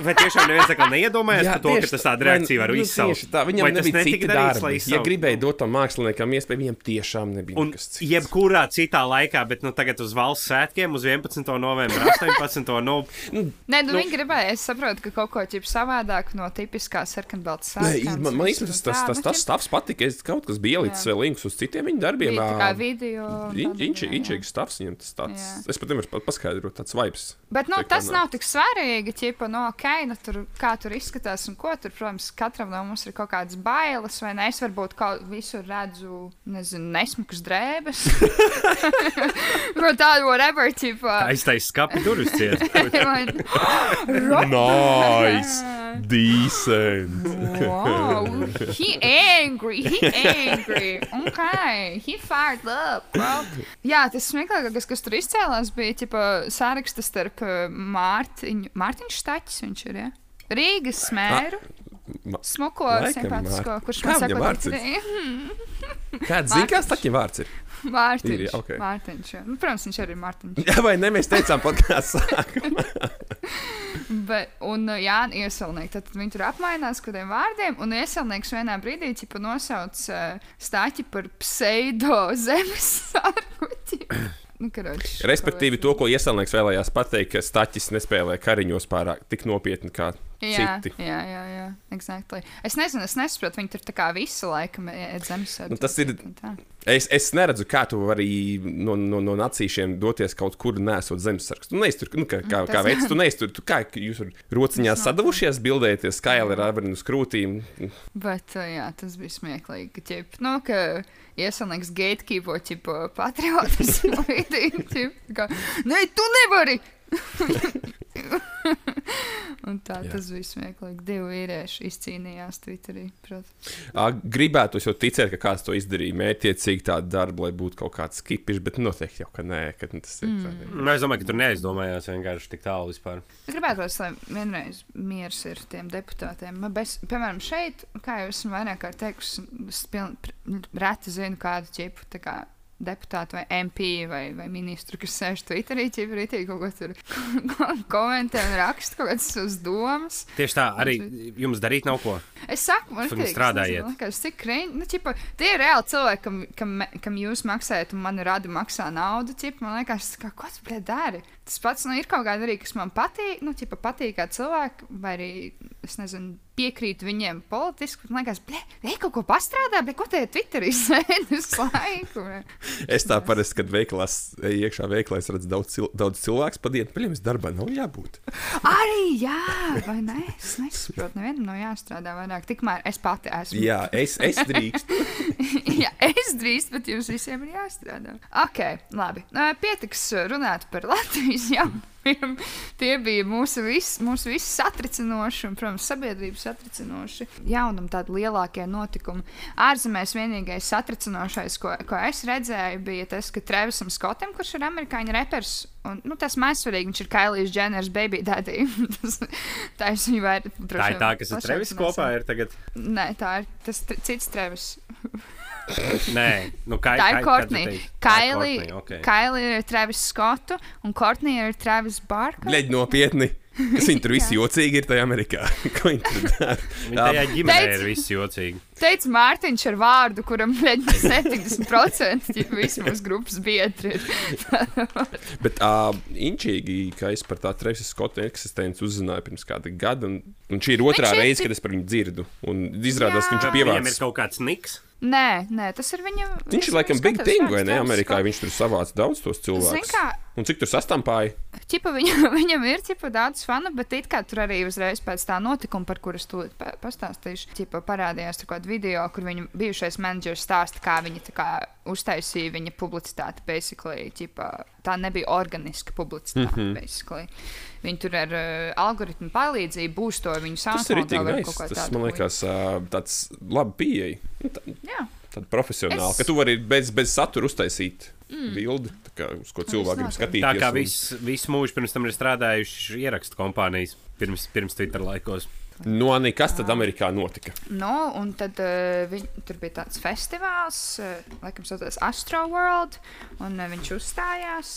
vai tiešām neviens tā kā neiedomājas par to, ka tas tāda reakcija var nu, izsaukt. tieši Tā, viņam Vai tas nebija cita darba. Ja izsaukt? gribēja dot tam māksliniekam iespēju, viņam tiešām nebija Un nekas cits. Jebkurā citā laikā, bet nu, tagad uz valsts svētkiem, uz 11. novembra, 18. No, Nē, nu, Nu- viņi gribēja. Es saprotu, ka kaut ko ķip savādāk no tipiskā sarkanbalta sākuma. man, man īstenībā tas, tas, tas, tas stāvs patika. Es kaut kas bija ielicis vēl links uz citiem viņa darbiem. bija tā kā video. ir stāvs viņam. Tas tāds, Jā. es pat nevaru paskaidrot, tāds vibes. Bet nu, tas nav. tik svarīgi, ķipa, no, okay, nu, tur, kā tur izskatās un ko tur. Protams, katram no mums ir kaut kādas bailes, vai ne? Es varbūt kaut visur redzu, nezinu, nesmukas drēbes. (laughs) (laughs) Vai tādu, whatever, ķipa. aiztais skapi durvis ciet. Nice! (gasps) Decent! Wow, he angry, he (laughs) angry. Okay, he fired up, bro. Jā, tas smieklīgākais, kas tur izcēlās, bija ķipa, saraksts starp uh, Mārtiņu, Mārtiņu Štaķis viņš ir, ja? Rīgas smēru, Ma- Laikam simpātisko, kurš man saka, vārds (laughs) Kāds zina, kāds taķim vārds ir? (laughs) Mārtiņš. Ir, jā, ok. Mārtiņš, jā. Nu, protams, viņš arī ir Mārtiņš. Jā, (laughs) vai ne? Mēs teicām, podkāstā sākumā. (laughs) Bet, un uh, Jā, iesaulnieki, tad viņi tur apmainās kādiem vārdiem, un iesaulnieks vienā brīdī ķipa nosauc uh, stāķi par pseido zemes sarguķi. (coughs) nu, karoči, Respektīvi, to, ko iesaimnieks vēlējās pateikt, ka Staķis nespēlē kariņos pārāk tik nopietni kā Jā, citi. jā, jā, jā, exactly. Es nezinu, es nesaprotu, viņi tur tā kā visu laiku zemesēdu. Nu, tas ir- Es, es neredzu, kā tu vari no, no, no nacīšiem doties kaut kur nesot zemesargs. Tu neiztur, nu, kā, kā, kā veids, tu neiztur. Tu, kā jūs nav- sadavušies, bildēties, skaili ar avrinu uz krūtīm. Bet, jā, tas bija smieklīgi, ķip, nu, ka iesaimnieks gatekeepo, ķipa, patriotismu (laughs) vidī, ķip, kā, nē, tu nevari! (laughs) (laughs) Un tā Jā. tas bija smieklīgi. Divi vīrieši izcīnījās Twitterī. Protams. Ā, Gribētu jau ticēt, ka kāds to izdarīja mētiecīgi tādu darbu, lai būtu kaut kāds skipišs, bet noteikti jau, ka nē, ka tas ir. Mm. Nu, es domāju, ka tur neaizdomājās vienkārši tik tālu vispār. Es gribētu, lai vienreiz miers ir tiem deputātiem. Man Bez, piemēram, šeit, kā jau esmu vairāk kārt teikusi, es piln, reti zinu kādu čipu. tā kā Deputātu vai MP vai, vai ministru, kas sēž Twitterī, ķiprītī kaut ko tur (laughs) komentē un raksta kaut kādas savas domas. Tieši tā, arī jums darīt nav ko. Es saku, man liekas, strādājiet. liekas, cik krīņi. Nu, čipa, tie ir reāli cilvēki, kam, kam, kam jūs maksājat, un man rada maksā naudu. Čipa, man liekas, kā, ko tu bļa, dari? Tas pats nu, ir kaut kāda arī, kas man patīk. Nu, čipa, patīk kā cilvēki, vai arī, es nezinu, piekrīt viņiem politiski. Man liekas, bļa, ej kaut ko pastrādā, bet ko te Twitterī (laughs) sēž visu laiku? Es tā parasti, kad veikalā eju iekšā veikalā, es redzu daudz, cil daudz cilvēku pa dienu. Paļiem, darbā nav jābūt. Arī, jā, vai ne? Es nesaprotu, nevienam nav jāstrādā vairāk. Tikmēr es pati esmu. Jā, es, es drīkstu. (laughs) Jā, es drīz, bet jums visiem ir jāstrādā. Ok, labi. Pietiks runāt par Latvijas jaunumiem. Tie bija mūsu visi, mūsu visi satricinoši un, protams, sabiedrības satricinoši jaunumi, tādi lielākie notikumi. Ārzemēs vienīgais satricinošais, ko, ko es redzēju, bija tas, ka Trevisam Skotam, kurš ir amerikāņu repers, un nu, tas mazsvarīgi, viņš ir Kailijas Dženers baby daddy. (laughs) tas, tā es viņu varu. Tā ir tā, kas ir Trevis kopā. Ir tagad... Nē, tā ir tas cits Trevis. (laughs) Nē, nu, kā, Tā ir Kortnija. ir Kailija Courtney, ok. Kailija ir Travis Skotu un Kortnija ir Travis Barka. Leģi nopietni. Kas viņi tur visi (laughs) jocīgi ir tajā Amerikā? (laughs) Ko viņi tur dara? Viņa tajā ģimenē Teic- ir viss jocīgi. Teica Mārtiņš ar vārdu, kuram leģi (laughs) 70% ja visi mūsu grupas biedri ir. Bet uh, inčīgi, ka es par tā Trevisa Skota eksistenci uzzināju pirms kāda gada, un, un šī ir otrā ir reize, kad es par viņu dzirdu. Un izrādās, ka viņš Jā. ir Viņam ir kaut kāds niks. Nē, nē, tas ir viņa. Viņš ir laikam big thing, vai ne? Amerikā viņš tur savāca daudz tos cilvēkus. kā, Un cik tur sastampāja? ķipa, viņa, (laughs) viņam ir ķipa, daudz fanu, bet it kā tur arī uzreiz pēc tā notikuma, par kuras tu pastāstīšu, ķipa, parādījās kaut kāda video, kur viņa bijušais menedžers stāsta, kā viņa tā kā uztaisīja viņa publicitāti. Basically, ķipa, tā nebija organiska publicitāte. Mm -hmm. basically. Viņi tur ar uh, algoritmu palīdzību būs to viņu Tas ir SoundCloud itī vai nice. kaut ko Tas tādu man liekas ā, tāds labi pieeja. Nu, tā- Jā. Tāda profesionāla, Es- ka tu vari bez, bez satura uztaisīt mm. bildi, tā kā, uz ko cilvēki grib skatīties. Tā kā un- viss, visu mūžu pirms tam ir strādājuši ierakstu kompānijas, pirms, pirms Twitter laikos. Nu, Anī, kas tad Amerikā notika? Nu, un tad uh, viņ, tur bija tāds festivāls, uh, laikam, saucās Astro World, un uh, viņš uzstājās.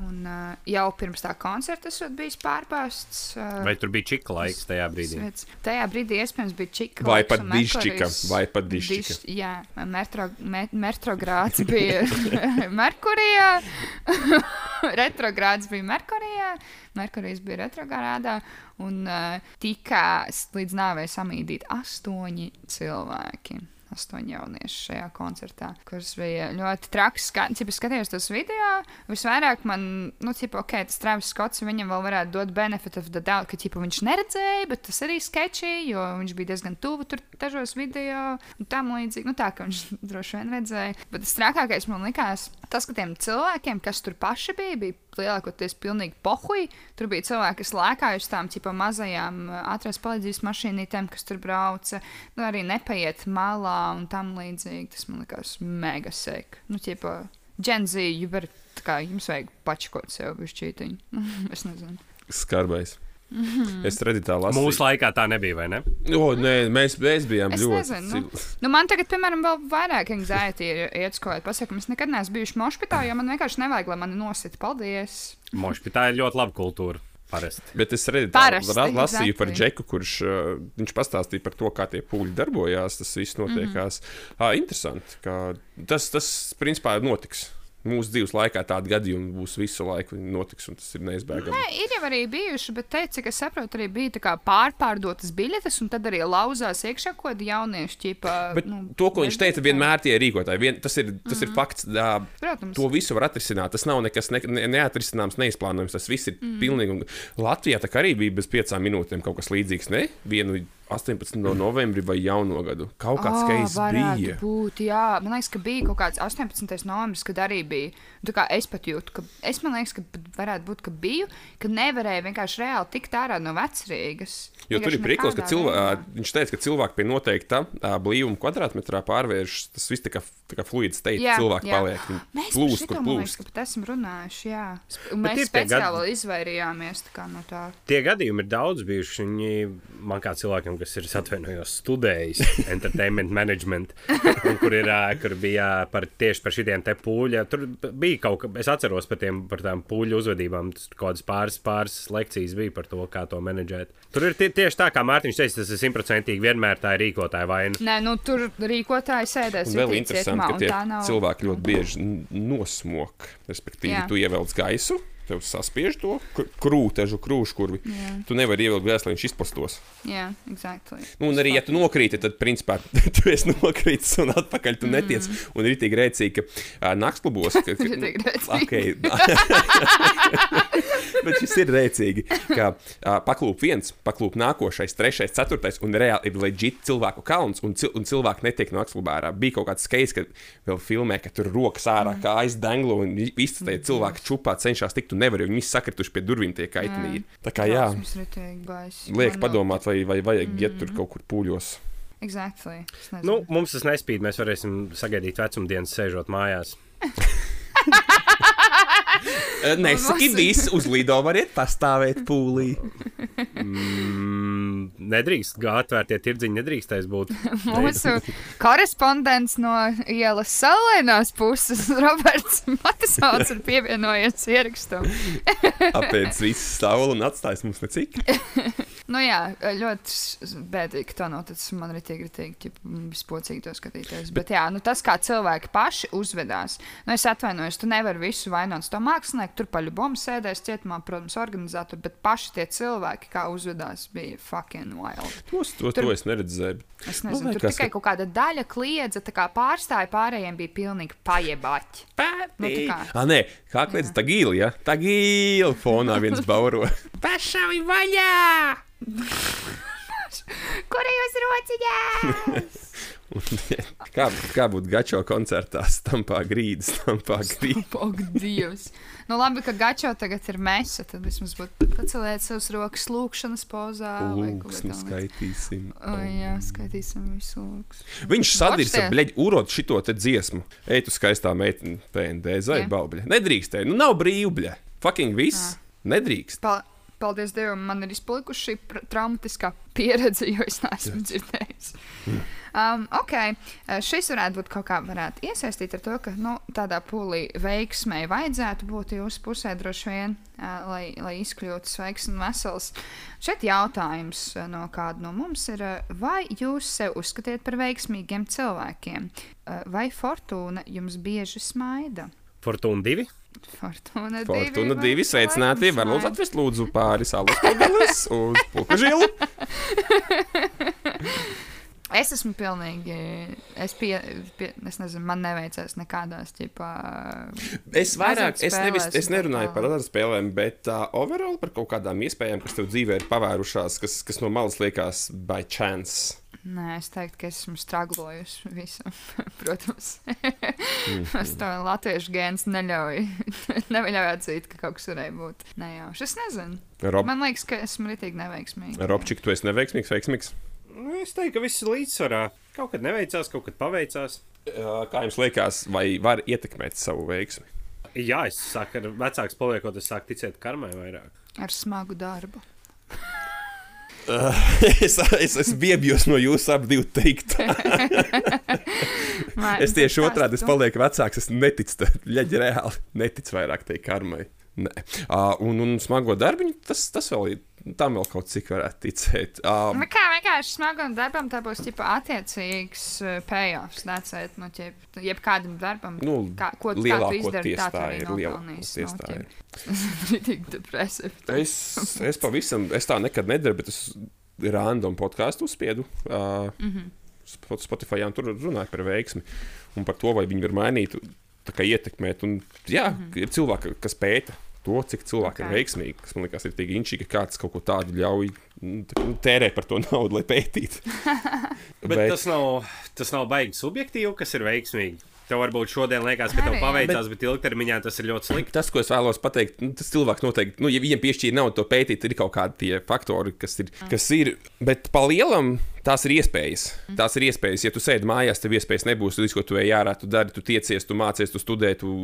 Un, uh, jau pirms tā koncerta esot bijis pārbāzts. Uh, Vai tur bija čika laiks tajā brīdī? Svets. Tajā brīdī iespējams bija čika. Vai pat Merkurijs- vai pat diščika. Diš, jā, metro, met, metrogrāds bija (laughs) (laughs) Merkurijā. (laughs) retrogrāds bija Merkurijā. Merkurijs bija retrogrādā. Un uh, tika līdz nāvei samīdīti astoņi cilvēki. Astoņi jaunieši šajā koncertā, kurš bija ļoti traks. Kā, cip, es skatījos tos video, visvairāk man, nu, cip, ok, tas Travis Skots, viņam vēl varētu dot benefit of the doubt, ka, cip, viņš neredzēja, bet tas arī sketčī, jo viņš bija diezgan tuvu tur dažos video un tam līdzīgi. Nu, tā, ka viņš (laughs) droši vien redzēja. Bet tas trakākais man likās, tas, ka tiem cilvēkiem, kas tur paši bija, bija lielākoties pilnīgi pohuļi. Tur bija cilvēki, kas lēkāja uz tām ķipa, mazajām ātrās palīdzības mašīnītēm, kas tur brauca. Nu, arī nepaiet malā un tam līdzīgi. Tas man likās mega sek. Nu, ķipa, kā jums vajag pačkot sev bišķītiņu. (laughs) es nezinu. Skarbais. Mhm. Es redzu tā lasīju. Mūsu laikā tā nebija, vai ne? O, nē, mēs, mēs bijām Es ļoti. nezinu, nu. Nu, man tagad, piemēram, vēl vairāk anxiety ir iet uz kaut kādu pasākumu. Es nekad neesmu bijuši mošpitā, jo man vienkārši nevajag, lai mani nosita. Paldies! Mošpi, tā ir ļoti laba kultūra. Parasti. Bet es redzu, tā, lasīju par Džeku, kurš uh, viņš pastāstīja par to, kā tie pūļi darbojās. Tas viss notiekās. Mm -hmm. uh, interesanti, ka tas, tas principā notiks. Mūsu dzīves laikā tādi gadījumi būs visu laiku notiks, un tas ir neizbēgami. Nē, ir jau arī bijuši, bet te, cik es saprotu, arī bija pārpārdotas biļetes, un tad arī lauzās iekšā kaut kāda jauniešu ķipa. Bet nu, to, ko viņš teica, vienmēr tie rīkotāji, vien, tas ir, tas mm Mhm. -hmm. ir fakts. Tā, Protams. to visu var atrisināt. Tas nav nekas ne, ne, neatrisināms, neizplānojams. Tas viss ir Mhm. mm. pilnīgi. Un Latvijā tā kā arī bija bez piecām minūtēm kaut kas līdzīgs. Ne? Vienu 18. novembrī vai jauno gadu. Kaut kāds keis varētu bija. Būt, jā, man liekas, ka bija kaut kāds 18. novembris, kad arī bija. Nu, tā kā es pat jūtu, ka es man liekas, ka varētu būt, ka biju, ka nevarēja vienkārši reāli tikt ārā no vecrīgas. Jo tur ir priekals, ka nekādā cilvē, veidā. viņš teica, ka cilvēki pie noteikta blīvuma kvadrātmetrā pārvēršas. Tas viss tā kā, tā kā fluids teikt, Jā, cilvēki jā. paliek. Mēs plūst, par kur plūst. ka pat esam runājuši, jā. Mēs speciāli izvairījāmies tā kā no tā. Tie gadījumi ir daudz bijuši. Viņi man kā cilvēkam, kas ir atvainojos, studējis (laughs) entertainment management, un kur, ir, kur bija par, tieši par šitiem te pūļiem. Tur bija kaut kas, es atceros par, tiem, par tām pūļu uzvedībām, tur kaut kādas pāris, pāris lekcijas bija par to, kā to menedžēt. Tur ir tie, tieši tā, kā Mārtiņš teica, tas ir simtprocentīgi vienmēr tā ir rīkotāja vaina. Nē, nu tur rīkotāji sēdēs. Un vēl interesanti, cietumā, ka un tie tā nav- cilvēki ļoti bieži nosmok. Respektīvi, Jā. tu ievelc gaisu, tev saspiež to kr- krūtežu, krūškurvi. Jā. Tu nevari ievilkt lai viņš izplastos. Jā, exactly. Nu, un arī, ja tu nokrīti, tad, principā, (laughs) tu esi nokritis un atpakaļ tu netiec. Mm. Un ir tik rēcīgi, ka uh, naktsklubos. Ka, (laughs) ka, okay. (laughs) (laughs) Bet šis ir rēcīgi, ka uh, paklūp viens, paklūp nākošais, trešais, ceturtais, un reāli ir leģit cilvēku kalns, un, cil un cilvēki netiek naktsklubā ārā. Bija kaut kāds skejs, kad vēl filmē, ka tur rokas ārā, kā aizdenglo, un visi tie cilvēki čupā cenšas tikt, un nevar, jo viņi sakrituši pie durvīm tie kaitinīgi. Tā kā jā, liek padomāt, vai, vai vajag iet Mm. tur kaut kur pūļos. Exactly. Nu, mums tas nespīd, mēs varēsim sagaidīt vecumdienas, sēžot mājās. (laughs) (laughs) Nesaki, viss uz Lido variet pastāvēt pūlī. Mm, nedrīkst, kā atvērtie tirdziņi nedrīkstēs būt. (laughs) Mūsu korespondents no ielas salēnās puses, (laughs) Roberts Matisons, ir pievienojies ierakstam. Apēdis visu stāvolu un atstājis mums necik. Nu jā, ļoti bēdīgi, ka tā. Tas man arī tik grūti, vispocīgi to skatīties. Bet jā, nu tas, kā cilvēki paši uzvedās, nu es atvainojos, tu nevari visu vainot to mākslinieku, tur paļubomu sēdēs cietumā, protams, organizatori, bet paši tie cilvēki, kā uzvedās, bija fucking wild. Tos, to, Tur- to es neredzēju. Es Nu, nezinu, tur liekas, tikai ka- kaut kāda daļa kliedza, tā kā pārstāja pārējiem bija pilnīgi pajebaķi. Nu, kā. Ah, nē, kā kliedz tā gīla, ja? Tā gīla fonā viens bauro. (laughs) Pašavi vaļā! (laughs) Kur jūs rociņā? (laughs) (laughs) kā, kā būtu gačo koncertā, stampā grīdas, stampā grīdas. Ak, Dievs! Nu, labi, ka Gačo tagad ir mesa. Tad vismaz būtu paceliet savus rokas lūkšanas pozā. vai kaut Lūks, kā nu skaitīsim. O, jā, skaitīsim visu lūks. Viņš sadirsa, bleģ, urot šito te dziesmu. Ej, tu skaistā meitene, PND, Jā. baubļa. Nedrīkstēji, nu nav brīvbļa. Fucking viss. Nedrīkst. Pa paldies Dievam, man ir izpalikusi šī traumatiskā pieredze, jo es neesmu dzirdējis. Um, ok, eh, šis varētu būt kaut kā varētu iesaistīt ar to, ka nu, tādā pūlī veiksmē vajadzētu būt jūsu pusē droši vien, uh, lai, lai izkļūtu sveiks un vesels. Šeit jautājums eh, no kāda no mums ir, eh, vai jūs sev uzskatiet par veiksmīgiem cilvēkiem, vai fortūna jums bieži smaida? Fortūna divi. Fortūna, Fortuna vai divi sveicināti. laikam Var lūdzu atvest lūdzu pāri salas pudeles uz puku žilu. (laughs) Es esmu pilnīgi. Es, pie, pie, es nezinu, man neveicās nekādās ķipā. Es vairāk, es, nevis, es nerunāju par azartspēlēm, bet uh, overall par kaut kādām iespējām, kas tev dzīvē ir pavērušās, kas, kas no malas liekas by chance. Nē, es teiktu, ka es esmu straglojusi visam. (laughs) Protams, Mhm. tas tā latviešu gēns neļauj. (laughs) neļauj atzīt, ka kaut kas varēja būt nejauši. Es nezinu. Rob, Man liekas, ka esmu ritīgi neveiksmīga. Robčik, tu esi neveiksmīgs, veiksmīgs. Nu, Es teiktu, ka viss ir līdzsvarā. Kaut kad neveicās, kaut kad paveicās. Kā jums liekas, vai var ietekmēt savu veiksmi? Jā, es saku, ar vecāks paliekot, es sāku ticēt karmai vairāk. Ar smagu darbu. (laughs) es, es, es biebjos no jūsu abu divu teikt. (laughs) Es tieši otrādi, es palieku vecāks, es neticu, ļaģi reāli neticu vairāk tai karmai. Nē. Uh, un, un smago darbiņu, tas, tas vēl ir, tam vēl kaut cik varētu ticēt. Uh, Nu, kā vienkārši smagam darbam, tā būs ģipa, attiecīgs uh, payoffs. Nāciet, nu, ģip, jebkādam darbam, Nu, kā, ko tu izdari, tā tā arī ir. Lielākoties nu, tā ir. Ritīgi depresīvi. Es, es pavisam, es tā nekad nedaru, bet es random podkāstu uzspiedu. Uh, mm. -hmm. Spotify un tur runāju par veiksmi un par to, vai viņi var mainīt, tā kā ietekmēt. Un, jā, mm -hmm. ir cilvēki, kas pēta to, cik cilvēki okay. veiksmīgi. Tas man liekas, ir tik inčīgi, ka kāds kaut ko tādu ļauj nu, nu, tērē par to (laughs) naudu, lai pētītu. (laughs) Bet, bet tas, nav, tas nav baigi subjektīvi, kas ir veiksmīgi. Tev varbūt šodien liekas, ka tev paveicās, bet ilgtermiņā tas ir ļoti slikti. Tas, ko es vēlos pateikt, nu, tas cilvēks noteikti, nu, ja viņam piešķīra naudu to pētīt, ir kaut kādi tie faktori, kas ir. Kas ir bet pa lielam tās ir iespējas. Tās ir iespējas. Ja tu sēdi mājās, tev iespējas nebūs. Līdz ko tu ej ārā, tu dari, tu tiecies, tu mācies, tu studē, tu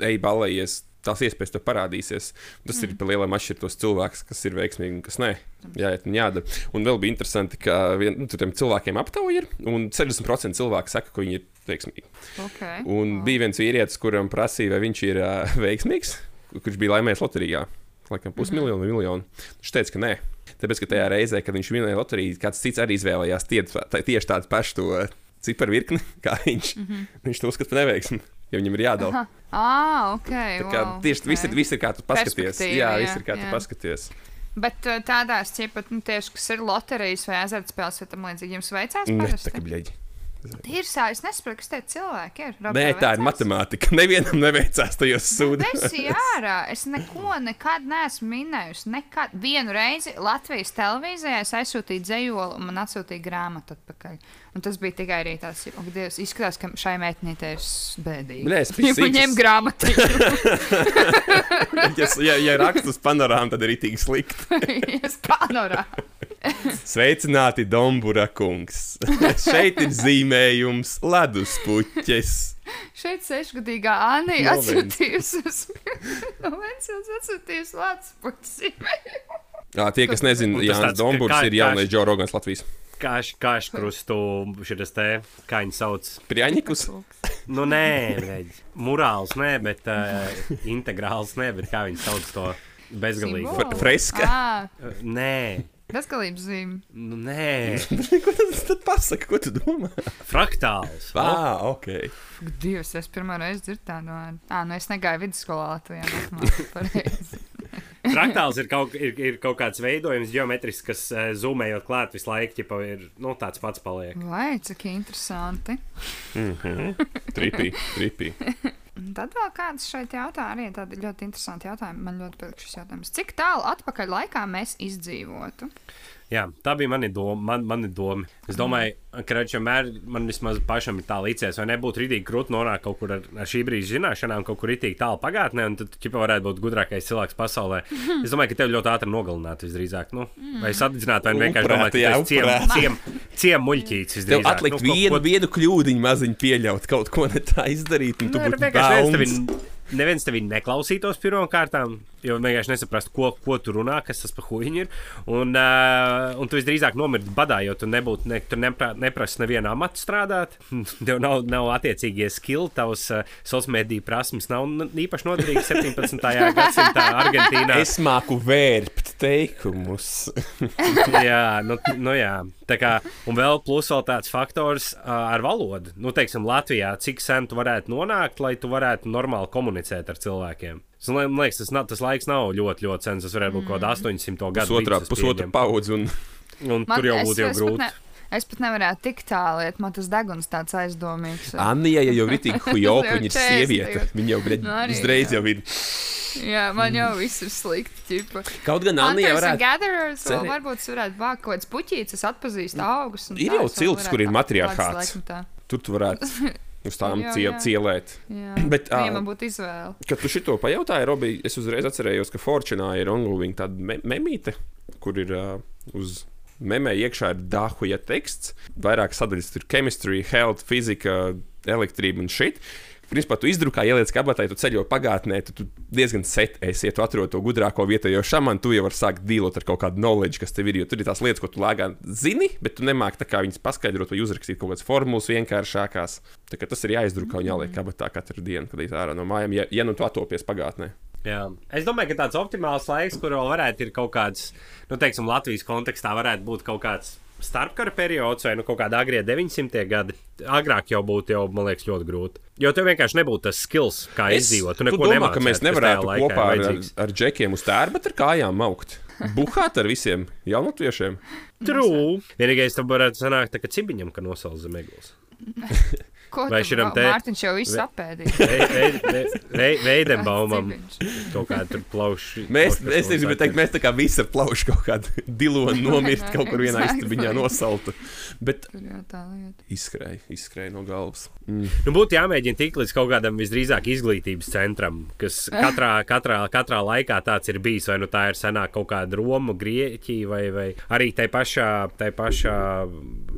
ej balējies. Tās iespējas tev parādīsies. Tas mm. ir pa lielam atšķirt tos cilvēkus, kas ir veiksmīgi un kas nē. Jāiet un jādara. Un vēl bija interesanti, ka vien, nu, tur tiem cilvēkiem aptauja ir, un 60% cilvēku saka, ka viņi ir veiksmīgi. Okay. Un wow. bija viens vīrietis, kuram prasīja, vai viņš ir uh, (laughs) veiksmīgs, kurš bija laimējis loterijā. Laikam pusmiljonu vai miljonu. Viņš teica, ka nē. Tāpēc, ka tajā reizē, kad viņš vinēja loteriju, kāds cits arī izvēlējās tie, tā, tieši tādu pašu ciparu virkni, (laughs) kā viņš. Mm -hmm. Viņš to uzskata par neveiksmi, jo viņam ir jādala. Ah, ok. Tā kā wow, tieši okay. viss ir, viss ir kā tu paskaties. Jā, jā, viss ir kā tu jā. paskaties. Bet uh, tādās, ķipat, nu, tieši, kas ir loterijas vai azartspēles, vai tam līdzīgi, jums veicās parasti? tā kā bļaigi. Tīrsā, es nesaprotu, kas tie cilvēki ir. Rob, Nē, tā ir matemātika. (laughs) Nevienam neveicās tajos sūdzības. Es (laughs) ārā, es neko nekad neesmu minējusi. Nekad. Vienu reizi Latvijas televīzijā es aizsūtīju dzējoli, un man atsūtīja grāmatu atpakaļ. Un tas bija tikai arī tas, ka Dievs izskatās, ka šai meitnītei ir bēdīgi. Bļa, es pisīgs. ņem grāmatu. ja, ja, rakstus panorāmu, tad ir itīgi slikti. (laughs) Es panorā. Sveicināti, Dombura kungs! (laughs) Šeit ir zīmējums ledus puķes. Šeit sešgadīgā No Vensils. atsūtījusi uz (laughs) Vensils atsūtījusi Latvijas pusi. Jā, tie, kas nezina, Jānis Domburs kā- ir jaunais Džo Rogans Latvijas. Kāš, kāš krustu šis te, kā viņi sauc. Prieņikus. Nu, nē, veģi. Murāls, nē, bet uh, integrāls, nē, bet kā viņi sauc to bezgalīgi. Freska. Nē, bezgalības zīme. nu, nē. (laughs) ko tas tad pasaka? Ko tu domā? fraktāls. Ah, ok. Dievs, es pirmo reizi dzirdu tādu vārdu. Ah, nu es negāju vidusskolā Latvijā. (laughs) pareizi. Fraktāls ir kaut, ir, ir kaut kāds veidojums, geometrisks, kas zoomējot klāt visu laiku, ķipa, ir nu, tāds pats paliek. Vai, cik interesanti. Tripī, tripī. (laughs) Tad vēl kāds šeit jautā, arī tādi ļoti interesanti jautājumi. Man ļoti patīk šis jautājums. Cik tālu atpakaļ laikā mēs izdzīvotu? Jā, tā bija mana doma. Man, mani doma. Es domāju, ka reizē vienmēr man vismaz pašam ir tā līdzies, vai nebūtu rītīgi grūti nonākt kaut kur ar, ar šī brīža zināšanām, kaut kur rītīgi tālu pagātnē, un tad ķipa varētu būt gudrākais cilvēks pasaulē. Es domāju, ka tev ļoti ātri nogalināt visdrīzāk. Nu, vai sadedzināt, vai vienkārši domāt, ka tas ciem, upurēt. Ciem, muļķītis. Tev atlikt Nu, vienu, ko- vienu kļūdiņu maziņu pieļaut, kaut ko ne tā izdarīt, un tu Nu, būtu neviens bauns. neviens tevi neklausītos pirmām jo vienkārši nesaprastu, ko, ko tu runā, kas tas par huīņu ir. Un, uh, un tu visdrīzāk nomirti badā, jo tu nebūtu, ne, tu nepra, neprasi nevienu amatu strādāt. (laughs) Tev nav, nav attiecīgie skilli, tavs uh, sociālās mediju prasmes nav īpaši noderīgas 17. (laughs) gadsimtā Argentīnā. Es māku vērpt teikumus. (laughs) jā, nu, nu jā. Tā kā, un vēl plus vēl tāds faktors uh, ar valodu. Nu, teiksim, Latvijā, cik sen tu varētu nonākt, lai tu varētu normāli komunicēt ar cilvēkiem. Es domāju, Man liekas, tas, tas laiks nav ļoti, ļoti sens. Tas varētu būt kaut kāda 800 gadu Pusotra, pusotra paudze. Un... Un tur jau būtu jau es, grūti. Pat ne, es pat nevarētu tik tālu iet. Man tas deguns tāds aizdomīgs. Anija ja jau ir tik (laughs) hujoka, Jau viņa ir 40 sieviete. Viņa jau Nu, arī, uzreiz jā. jau ir. Jā, man jau viss ir slikti. Ķipa. Kaut gan Anija varētu. Gatherers, cerēt. varbūt varētu vākt kaut kāds puķītis, es atpazīstu augus. un Ir tā, jau ciltis, kur ir matriarchāts. Tur tu varētu (laughs) uz tām Jā, cie, jā. cielēt. Jā, (clears throat) Bet, ā, Viņam man būtu izvēle. Kad tu šito pajautāji, Robi, es uzreiz atcerējos, ka Fortunā ir onlūviņa tāda me memīte, kur ir uh, uz memē iekšā ir dahuja teksts. Vairāk sadaļas tur - chemistry, health, fizika, elektrība un šit. Principā tu izdrukā, ieliec kabatā, ja tu ceļo pagātnē, tad tu diezgan set esi, ja tu atrod to gudrāko vietējo šāmanu, tu jau vari sākt dīlot ar kaut kādu knowledge, kas tev ir. Jo tur ir tās lietas, ko tu lēgā zini, bet tu nemāki viņas paskaidrot vai uzrakstīt kaut kādas formulas vienkāršākās. Tas ir jāizdrukā un jāliek kabatā katru dienu, kad ir ārā no mājām, ja, ja nu tu atopies pagātnē. Jā. Es domāju, ka tāds optimāls laiks, kur vēl varētu ir kaut kāds, nu, teiksim, Latvijas kontekstā, varētu būt kaut kāds starpkara periods vai nu, kaut kāda agrie 900. gadi. Agrāk jau būtu, jau, man liekas, ļoti grūti. Jo tev vienkārši nebūtu tas skills, kā izdzīvot. Tu tu neko domā, ka mēs kas nevarētu ir kopā ar, ar, vajadzīgs. ar džekiem uz tērba, bet ar kājām augt. Buhāt ar visiem jaunatviešiem. True. Vienīgais tam varētu sanākt, tā, ka cibiņam, ka nosauc zem eglis. (laughs) Ko Vai tu šitam vēl- te- Mārtiņš jau visu apēdīja. Veidenbaumam (laughs) kaut kāda tur plauša. Mēs, es negribu teikt, mēs tā kā visi ar plaušu kaut kādu (laughs) dilonu nomirst kaut kur vienā istabiņā nosaltu. Bet Tur jau tā lieta. izskrēja, izskrēja no galvas. Mm. Nu, būtu jāmēģina tikt līdz kaut kādam visdrīzāk izglītības centram, kas katrā, katrā, katrā laikā tāds ir bijis. Vai nu tā ir senāk kaut kāda Roma, Grieķija, vai, vai arī tai pašā, tai pašā,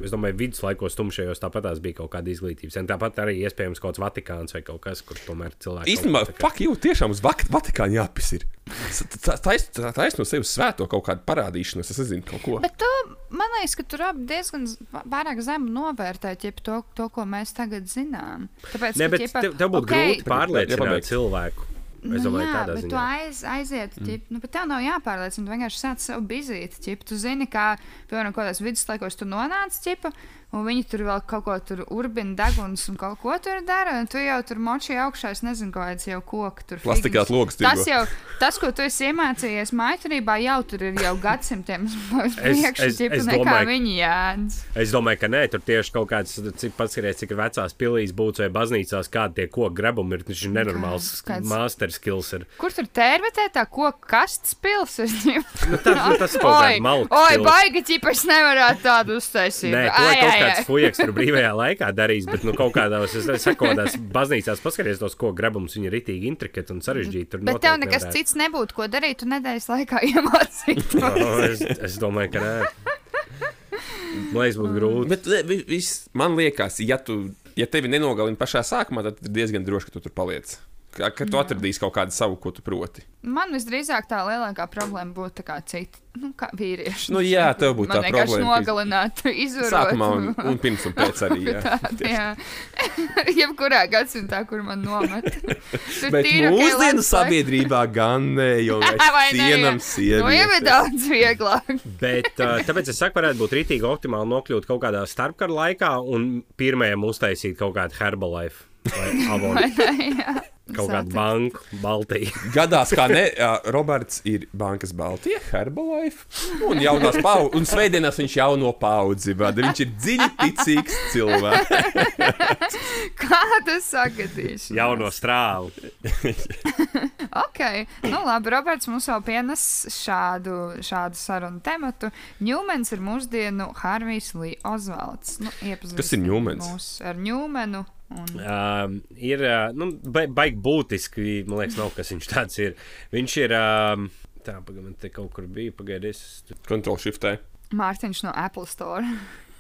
es domāju, viduslaikos tumšajos tāpatās bija kaut kāda izglītības centra. Tāpat arī iespējams kaut kāds Vatikāns vai kaut kas, kur tomēr cilvēki. Īstenībā, kā fuck, jau tiešām uz Vatikānu jāpis ir. Ir no sevis svēto kaut kādu parādīšanos, es nezinu, kaut ko. Bet tu, man liekas, ka tur abi diezgan pārāk zemu novērtē ķip, to, to, ko mēs tagad zinām. Tāpēc, Nē, ka, bet ķipa, tev, tev būtu okei, grūti pārliecināt cilvēku. Es Nu, domāju, jā, bet tu ziņā. aiz, aiziet, mm. ķip, nu, bet tev nav jāpārliecina. Tu vienkārši sāc sev bizīt. Ķip, tu zini, kā, piemēram, kādos viduslaikos tu nonāc, ķipa, un viņi tur vēl kaut ko tur urbina deguns un kaut ko tur dara. Un tu jau tur moči augšā, es nezinu, kāds jau koks tur. Plastikāt figus. logus Tas jau, tas, ko tu esi iemācījies maiturībā, jau tur ir jau gadsimtiem (laughs) es nekā viņi jēdz. Es domāju, ka nē, tur tieši kaut kāds, cik pats skaties, cik vecās pilīs būts vai baznīcās, kādi tie koku grebumi ir. Viņš ir nenormāls Kāds- master skills. Ir. Kur tur tērvetē tā koka kastes pils? (laughs) Nu, tas, nu, tas kaut kāds malks. Oi, stils. baigi, ķipa, es nevarētu tādu uztaisīt. Nē, to Ai, ai, kāds fujaks tur (laughs) brīvajā laikā darījis, bet nu, kaut kādās, es saku, kādās baznīcās paskaties tos koku grebumus, viņi ir ritīgi intrikati un sarežģīti. Tur Bet tev nekas nevarētu. cits nebūtu, ko darīt. Tu nedēļas laikā (laughs) iemācītu. (laughs) O, es, es domāju, ka nē. Man liekas, būtu grūti. Bet le- vi- viss, man liekas, ja, tu, ja tevi nenogalina pašā sākumā, tad ir diezgan droši, ka tu tur paliec. Ka, ka tu atradīsi kaut kādu savu, ko tu proti. Man visdrīzāk tā lielākā problēma būtu tā kā citi, nu, kā vīrieši. Nu, jā, tev būtu tā problēma. nogalināt, (laughs) izvarot. Sākumā un, un pirms un pēc arī. Jā. (laughs) Tāda, jā. (laughs) Jebkurā gadsimtā, kur man nomet. Bet mūsdienu laiks. sabiedrībā gan ne, jo mēs cienam jā. Nu, jau ir sievietes. daudz vieglāk. Bet, uh, tāpēc es saku, varētu būt rītīgi optimāli nokļūt kaut kādā starpkara laikā un pirmajam uztaisīt kaut kādu Herbalife vai Avon. Kaut kādu Satikt. banku, Baltiju. (laughs) Gadās, kā ne, jā, Roberts ir Bankas Baltija, Herbalife. Un jaunās paudzes, un svētdienās viņš jauno paudzi vada. Viņš ir dziļi ticīgs cilvēks. (laughs) Kā tas sagadīs? Jauno strāvu. (laughs) Ok, nu labi, Roberts mums jau pienes šādu, šādu sarunu tematu. Ņūmens ir mūsdienu Harvijs Lī Osvalds. Nu, Kas ir Newmans? Mūs ar Ņūmenu. Un... Um, ir uh, nu, ba baigi būtiski, man liekas, nav kas viņš tāds ir. Viņš ir. Um, tā, pagaidi, man te kaut kur bija, pagaidi, es. Control shiftē. Mārtiņš no Apple Store.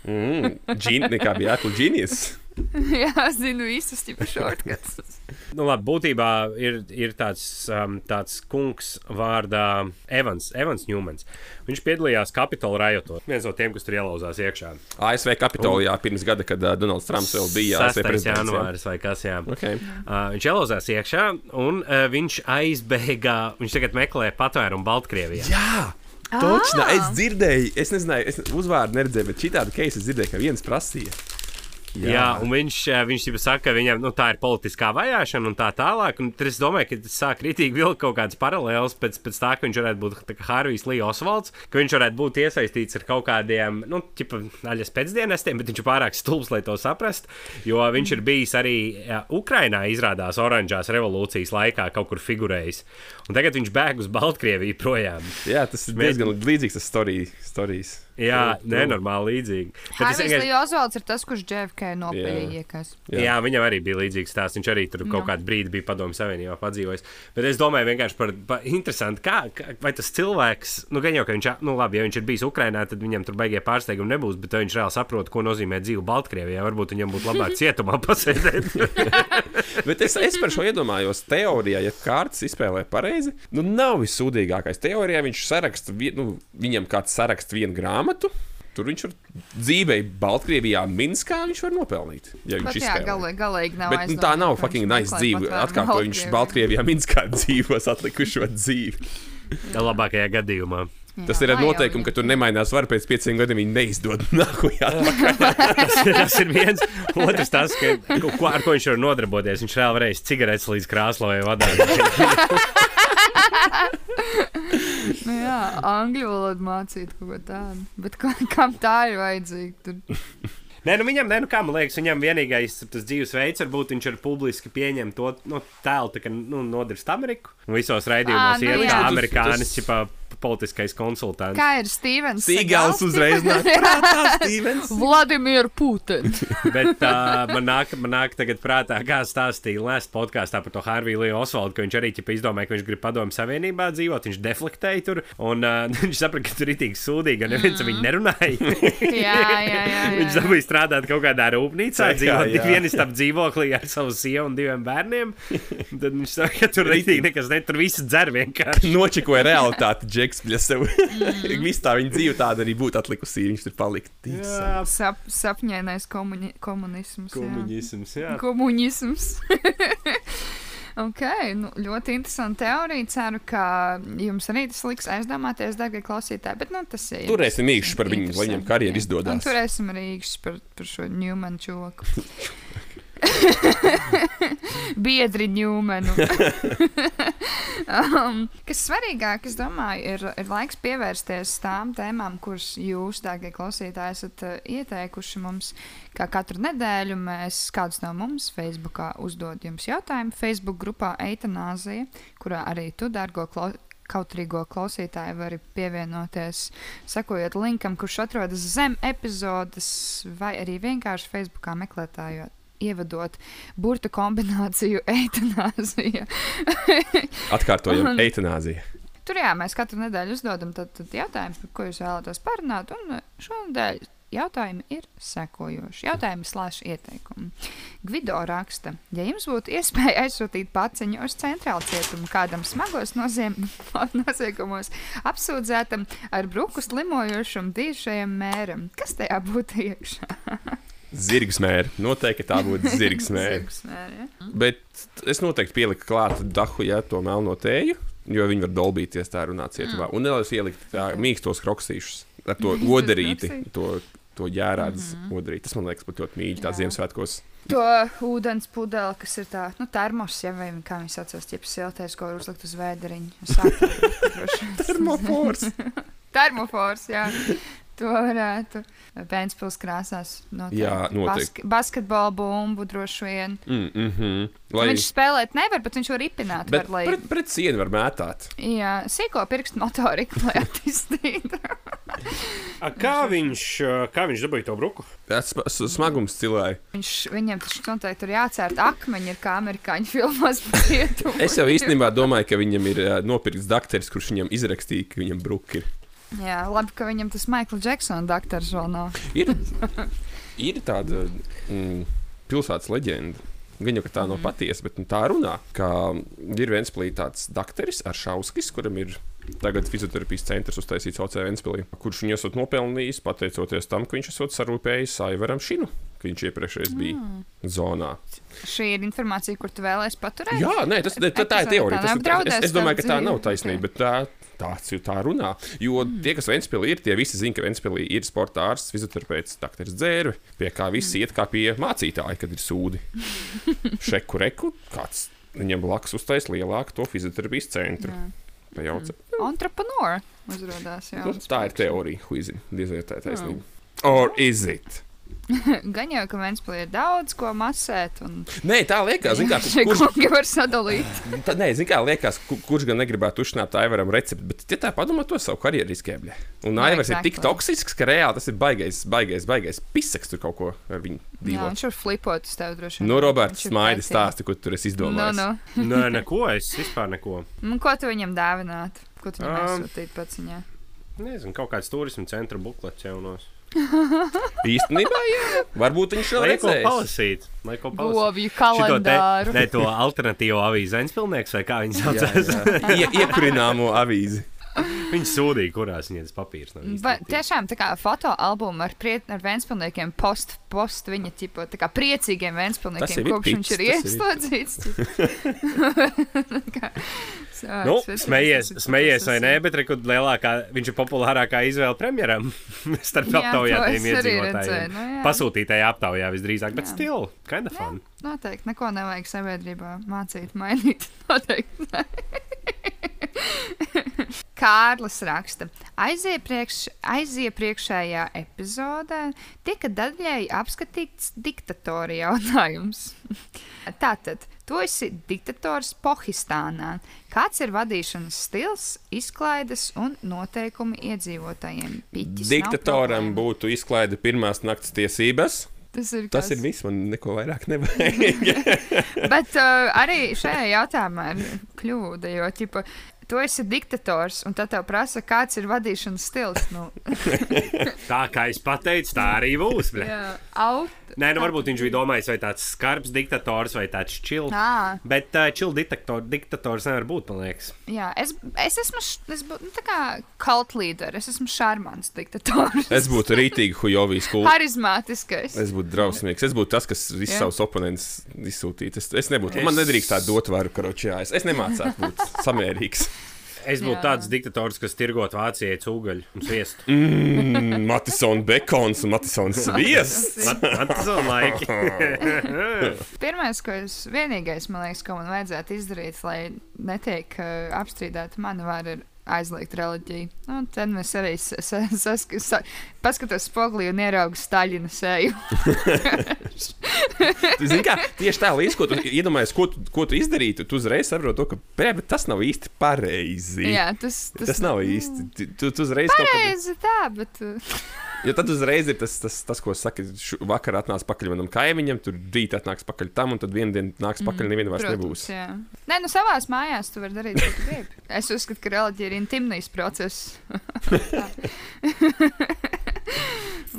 Mm, Gin, nekā bija Apple Genius. (laughs) Jā, zinu visus šortkatus. (laughs) Nu, labi, būtībā ir, ir tāds, um, tāds kungs vārdā Evans, Evans Ņūmens. Viņš piedalījās Capitol rajotos. Viens no tiem, kas tur ielauzās iekšā. ASV Kapitolijā pirms gada, kad uh, Donalds Trumps vēl bija ASV 6. prezidents. jā. janvāris vai kas jā. Okay. Uh, viņš ielauzās iekšā un uh, viņš aizbēga. Viņš tagad meklē patvērumu Baltkrievijā. Jā! Točnā, es dzirdēju, es nezināju, es uzvārdu neredzēju, bet šī tāda keisa dzirdēju, ka viens prasīja. Jā, jā un viņš, eh, viņš jau saka, ka viņam nu, tā ir politiskā vajāšana un tā tālāk. Un es domāju, ka tas sāk kritīgi vilkt kaut kādas paralēlas pēc, pēc tā, ka viņš varētu būt Hārvijs Līja Osvalds, ka viņš varētu būt iesaistīts ar kaut kādiem, nu, tipa, daļas pēcdienestiem, bet viņš ir pārāk stulbs, lai to saprastu. Jo viņš ir bijis arī jā, Ukrainā, izrādās, oranžās revolūcijas laikā kaut kur figurējis. Un tagad viņš bēg uz Baltkrieviju projām. Jā, tas ir diezgan līdzīgs tas stāstījis. Jā, nenormāli līdzīgi. Bet es Harvijs vienkārši- Lī Osvalds ir tas, kurš JFK nopelnīja. Jā. Jā. jā, viņam arī bija līdzīgs stāsts. Viņš arī tur kaut Jā. kādu brīdi bija padomju savienībā padzīvojis. Bet es domāju, vienkārši par, par interesantu, kā, kā, vai tas cilvēks, nu, gan jau, ka viņš, nu, labi, ja viņš ir bijis Ukrajinā, tad viņam tur beigie pārsteigumi nebūs. Bet vai viņš reāli saprot, ko nozīmē dzīve Baltkrievijā. Varbūt viņam būtu labāk cietumā (laughs) pasēdēt. (laughs) Bet es, es par šo iedomājos. Teorijā, ja kārtas izspēlē pareizi, nu nav vissūdīgākais. Teorijā viņš saraksta, nu, viņam kāds saraksta vienu grāmatu. Tur viņš var dzīvei Baltkrievijā, Minskā viņš var nopelnīt. Ja viņš jā, galīgi, galīgi nav. Bet nu, tā nav fucking nice dzīve. Atkārtoju, viņš Baltkrievijā, Minskā (laughs) dzīvos atlikušo dzīvi. Labākajā gadījumā. Tas ir ar noteikumu, jā. ka tur nemainās var pēc pieciem gadiem viņi neizdod (laughs) nākamajā. (laughs) Tas, ir- tas ir viens. Otrs, tas, ka, ko, ar ko viņš var nodarboties. Viņš reāli varēs cigaretes līdz krāslojai vadīt. (laughs) Nu, jā, angļu valodu mācīt kaut ko tādu. Bet ko, kam tā ir vajadzīga? Tur (laughs) Nē, nu viņam, nē, nu kā man liekas, viņam vienīgais tas dzīvesveids, varbūt viņš ir publiski pieņem to nu, tēlu, tā, ka nu, nodirst Ameriku. Un visos raidījumos Ā, nu iet jā. kā amerikānis, tas- čipa politiskais konsultants. Kā ir Stevens? Sīgāls uzreiz nāk prātā, (laughs) Stevens. Vladimir Putin. (laughs) Bet uh, man, nāk, man nāk tagad prātā, kā stāstīja Lēst podkāstā par to Harviju Līju Osvaldu, ka viņš arī ķipa, izdomāja, ka viņš grib padomu savienībā dzīvot, viņš deflektēja tur, un uh, (laughs) viņš saprata, ka tur ir tik sūdīgi, un neviens ar viņu nerunāja. jā, jā, jā. jā, Viņš dabūja strādāt kaut kādā rūpnīcā, Jā, dzīvot jā. vienistabā dzīvoklī ar savu sievu un diviem bērniem. Tad viņš saka, ka tur rītīgi nekas ne, tur viss dzer vienkārši. Nočikoja realitāti, Džeks, bļa sev. Viss tā viņa dzīve tāda arī būtu atlikusi, ja viņš tur paliktu. Jā, Sap, sapņainais komuni komunisms. jā. komunisms, jā. Komunisms. (laughs) Ok, nu, ļoti interesanti teorija. Ceru, ka jums arī tas liks aizdomāties, darbie klausītāji. Bet, nu, tas ir. Turēsim īkšķi par viņu, lai viņam karjeru izdodas. turēsim arī īkšķi par, par šo Newmanu čoku. (laughs) (laughs) Biedri Newmanu. (laughs) um, kas svarīgāk, es domāju, ir, ir laiks pievērsties tām tēmām, kuras jūs, dārgie klausītāji, esat uh, ieteikuši mums. Kā katru nedēļu mēs kādus no mums Facebookā uzdod jums jautājumu. Facebook grupā Eitanāzija, kurā arī tu, dārgo klausītāji, kautrīgo klausītāju vari pievienoties, sekojot linkam, kurš atrodas zem epizodes, vai arī vienkārši Facebookā meklētājot. Ievadot burbuļu kombināciju (laughs) eitanāzija. Atkārtojam, eitanāzija. Tur jā, mēs katru nedēļu uzdodam tad, tad jautājumu, par ko jūs vēlaties parunāt. Un eh, šonadēļ jautājumi ir sekojoši. Jautājumi slēdz ieteikumi. Gvido raksta, ja jums būtu iespēja aizsūtīt paciņu uz centrālu cietumu kādam smagos (laughs) noziegumos apsūdzētam ar bruku slimojošam bijušajam mēram, kas tajā būtu iekšā? (laughs) Zirgs mēra. Noteikti tā būtu (laughs) zirgs mēra. Zirgs mēra, ja? Bet es noteikti pieliku klāt dahu, ja to melno tēju, jo viņi var dolbīties tā runāt cietumā. Un vēl es ieliku tā mīkstos kroksīšus ar to (laughs) odarīti, to, to ģērādas odarīti. Tas man liekas pat ļoti mīļi, tā Jā. Ziemassvētkos. To ūdens pudeli, kas ir tā, nu, termos, ja vai kā viņi saucās, tie siltais, ko var uzlikt uz vēderiņu. Termofors. (laughs) Termofors, jā. To varētu Pēnspils krāsās noteikt. Jā, noteikti. Bask basketbola bumbu droši vien. Mm, mm -hmm. Lai... Viņš spēlēt nevar, bet viņš var ripināt. bet var, lai... pret, pret sienu var mētāt. Jā, sīko pirkstu motoriku, lai (laughs) attīstītu. A, Kā viņš, kā viņš dabūja to bruku? Tas smagums. Viņš, viņam taču noteikti tur jācērt akmeņi, ir kā amerikāņu filmās. (laughs) Es jau īstenībā domāju, ka viņam ir nopirkts dakteris, kurš viņam izrakstīja, ka viņam bruki ir. Jā, labi, ka viņam tas Maikla Džeksona doktors vēl nav. Ir, ir tāda mm, pilsētas leģenda. Gan jau tā nav Mhm. patiesa, bet nu, tā runā, ka ir viens plītāts dakteris ar šauskis, kuram ir tagad fizioterapijas centrs uztaisīts OC Ventspilī, kurš viņu esot nopelnījis pateicoties tam, ka viņš esot sarūpējis Aivaram Šinu, ka viņš iepriekšējais bija Mm. zonā. Šī ir informācija, kur tu vēlēsies paturēt. Jā, nē, tas, tā, tā ir teorija. Tas, es, es domāju, ka tā nav taisnība, bet tā, ir tā runā. Jo mm. tie, kas Ventspīlī ir, tie visi zina, ka Ventspīlī ir sporta ārsts, fizioterapeits, dakteris dzērvi, pie kā visi iet kā pie mācītāja, kad ir sūdi. (laughs) Šeku reku, kāds viņam blakus uztais lielāku to fizioterapijas centru. Jā. Pajauca. Entrepreneur uzrādās. Jā, Nu, tā ir teorija, huizi. Diez vai tā ir taisnība. Or is it? (laughs) Gan jau, ka Vēnspēlī ir daudz ko masēt, un Nē, tā liekas, kā, (laughs) šie kurš, kungi var sadalīt. (laughs) Tā, nē, zin kā, liekas, ku- kurš gan negribētu uzšņāt Aivaram recepti, bet, ja tā padomā, to savu karjeru riskēbļē. Un Jā, Aivars ir tik exactly. toksisks, ka reāli tas ir baigais, baigais, baigais pisaks tur kaut ko ar viņu Jā, dzīvo. viņš var flipot uz tevi droši vien. Nu, Roberts, ir smaidi stāsti, ko tu tur esi Nu, izdomājis. nu. Nē, neko, es vispār neko. Un ko tu viņam dāvināt? Ko tu viņam Um, aizsūtīt pats viņā? Nezinu, kaut kāds turismu centra buklets jaunos. (laughs) Īstenībā, jā. Varbūt viņš vēl redzēs. palasīt, lai ko palasīt. Govju Šito te, kalendāru. ne, to alternatīvo avīzi Zenspilnieks vai kā viņi Jā, saucās. jā. (laughs) Ie, iekurināmo avīzi. Viņi sūdīja, kurās viņiem tas papīrs nav. Ba, tiešām tā kā fotoalbumu ar, priet, ar Vēnspilniekiem post, post viņa ķipo, tā kā priecīgiem Vēnspilniekiem, kopš viņš ir pics, (laughs) tas ieslodzīts. Nu, smējies, smējies vai nē, bet rekud lielākā, viņš ir populārākā izvēle premjeram (laughs) starp Jā, aptaujātajiem es iedzīvotājiem. nu jā. Pasūtītajā aptaujā visdrīzāk, bet Jā. still, kind of fun. Noteikti neko nevajag sabiedrībā mācīt, (laughs) mainīt. Noteikti. (laughs) Kārlis raksta, aiziepriekš, aiziepriekšējā epizodē tika daļēji apskatīts diktatora jautājums. Tātad, tu esi diktators Pohistānā. Kāds ir vadīšanas stils, izklaides un noteikumi iedzīvotājiem? Piķis Diktatoram būtu izklaide pirmās naktas tiesības. Tas ir, Tas kas- ir viss, man neko vairāk (laughs) nevajag. Bet uh, arī šajā jautājumā ir kļūda, jo ķipa, tu esi diktators, un tad tev prasa, kāds ir vadīšanas stils. Nu, (laughs) Tā kā es pateicu, tā arī būs. bļa. Nē, nu varbūt viņš bija domājis, vai tāds skarbs diktators vai tāds čils. Bet uh, čils diktator, diktators nevar būt, man liekas. jā, es, es esmu es bū, nu, tā kā cult leader, es esmu šarmants diktators. Es būtu rītīgi hujovīs (laughs) kūls. Harizmātiskais. Es būtu drausmīgs. Es būtu tas, kas visus savus oponentus izsūtītu. Es, es nebūtu. Man nedrīkst tā dot varu karočā. Es, es nemācētu būt (laughs) samērīgs. Es būtu Jā. tāds diktators, kas tirgot Vācijai cūgaļu un sviestu. Mm, Matisons Bekons un Matisons Sviests. Ir laiki. (laughs) Pirmais, ko es, vienīgais, man liekas, ko man vajadzētu izdarīt, lai netiek uh, apstrīdēta mana vara, ir aizliegt reliģiju. Nu, tad mēs arī paskatos spoglī un ieraugu Staļina seju. (laughs) Zini, kā tieši tā līnija, ko tu iedomājies, ko, tu- ko tu izdarītu, tu uzreiz saproti, ka pē, tas nav īsti pareizi. Jā, tas, Tas, tas nav īsti. Tu, tu, uzreiz kaut kādā Pareizi tā, bet. Jo tad uzreiz ir tas, tas, tas ko saka, vakar atnāks pakaļ manam kaimiņam, tur rīt atnāks pakaļ tam, un tad vienā dienā nāks pakaļ, neviena vairs nebūs. jā. Nē, nu savās mājās tu vari darīt, ko tu gribi. Es uzskatu, ka reliģija ir intimnijas process. (laughs)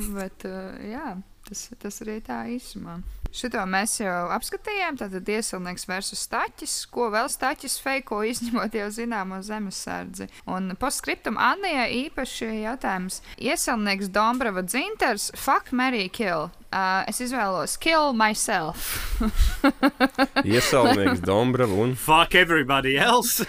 (laughs) Bet, uh, jā, tas, tas arī tā īsumā. Šito mēs jau apskatījām. Tātad iesaistīts versus staķis, ko vēl staķis feiko (laughs) izņemot jau zināmo zemesardzi. Un postscriptum Annijai īpaši jautājums. Iesaistīts Dombrava dzintars, fuck, Mary kill. Uh, es izvēlos kill myself. (laughs) Iesaulnieks, Dombra un Fuck everybody else!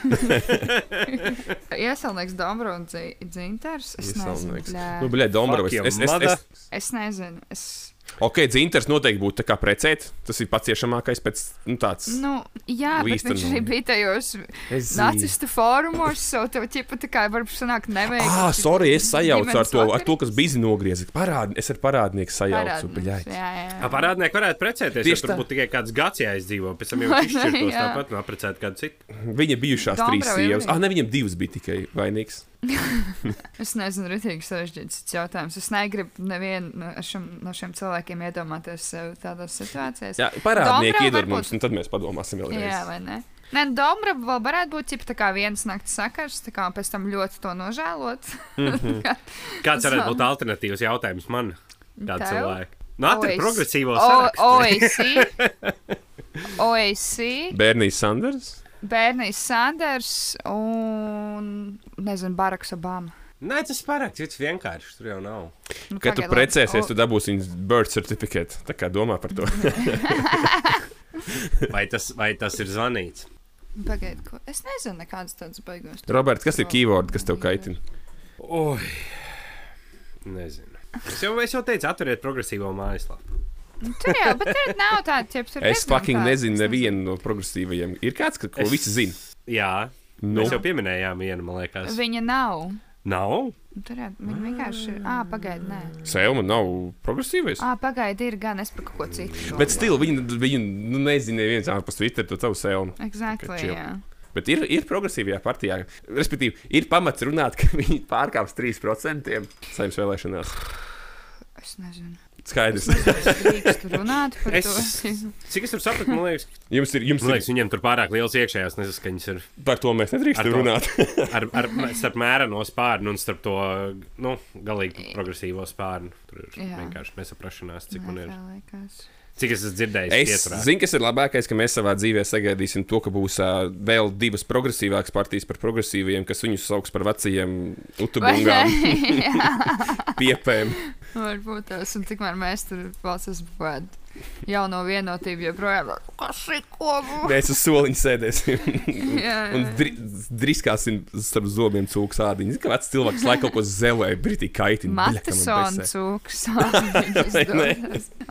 (laughs) Iesaistīts Dombrava un dzi- dzintars. Es nezinu. Nu, bļē, Dombra, Fuck es, es, es, es, Es nezinu. Es... ok, dzintars noteikti būtu tā kā precēt. Tas ir pats ciešamākais pēc, nu, tāds. Nu, jā, bet Īstenībā. viņš arī bija tajos nacistu fórumos, so tev ķipa tā kā varbūt sanāk nevajag. Ah, sorry, es sajaucu ar to, ar to kas bija nogriezis. Parād, es ar parādnieku sajaucu. Bļaļ. Jā, jā, A jā. parādnieki varētu precēties. Tieši Tur būtu tikai kāds gads jāizdzīvo, pēc tam jau (laughs) izšķirtos tāpat un apprecēt kādu citu. Viņa bijušās Dombra trīs sievas. Ah, ne, viņam divas bija tikai vainīgs. (laughs) Es nezinu, rītīgi sarežģīts jautājums. Es negribu nevienu no šiem, no šiem cilvēkiem iedomāties sev tādās situācijās. Jā, parādnieki iedod varbūt- mums, un tad mēs padomāsim vēlreiz. Jā, vai ne? Nē, nu, Dombra vēl varētu būt ķipa tā kā vienas nakts sakars, tā kā pēc tam ļoti to nožēlot. (laughs) Kāds varētu būt alternatīvs jautājums man? Kāda Tev? cilvēka? Nu, atver OAC. progresīvo O- sarakstu. OAC. OAC. Bērnijas Sanders. Bērnijas Sanders un, nezinu, Baraks Obama. Nē, tas pārāk cits vienkārši. Tur jau nav. Nu, Kad tu precēsies, O- tu dabūsi viņas birth certificate. Tā kā domā par to. (laughs) Vai tas, vai tas ir zvanīts? Pagaid, ko? Es nezinu, nekādas tādas beigās. Roberts, kas ir keyword, kas tev kaitina? Oi, nezinu. Es jau, es jau teicu, atveriet progresīvo mājaslapu. Nu, Tur jau, bet tur nav tāda, tur Es fucking nezinu nevienu no progresīvajiem. Ir kāds, ka- ko Es- visi zina? Jā, Nu, mēs jau pieminējām vienu, man liekas. Viņa nav. Nav? Nu, Tur jau, viņa vienkārši ir. Ah, pagaidi, nē. Selma nav progresīvais. Ah, pagaidi, ir gan es par kaut ko citu. Bet stila viņa, viņa nu, nezina, neviens ārpus Twitter to savu Selmu. Exactly, jā. Bet ir, ir progresīvajā partijā. Respektīvi, ir pamats runāt, ka (laughs) viņi pārkāps 3% saimnes vēlēšanās. Es nezinu. Skaidrs. Es Es, to. cik es tur sapratu, man liekas, Jums ir, jums man ir liekas viņiem tur pārāk liels iekšējās nesaskaņas ir par to mēs nedrīkstam runāt. ar, (laughs) ar, starp mēreno spārnu un starp to nu, galīgi progresīvo spārnu. Tur ir Jā. vienkārši nesaprašanās, cik man ir. Tā liekas. Cik es esmu dzirdējis, Es ieturā. zinu, kas ir labākais, ka mēs savā dzīvē sagaidīsim to, ka būs uh, vēl divas progresīvākas partijas par progresīviem, kas viņus sauks par vecajiem utubungām, (laughs) (laughs) piepēm. varbūt tas, un tikmēr mēs tur balsos bad. Jauno vienotību joprojām. Kas ir ko? Mēs uz soliņa sēdēsim (laughs) Jā, un jā. dri, driskāsim starp zobiem cūku sādiņu. Kā vecs cilvēks laikam kaut ko zelē, brītī kaitina. Matesona besē. cūks.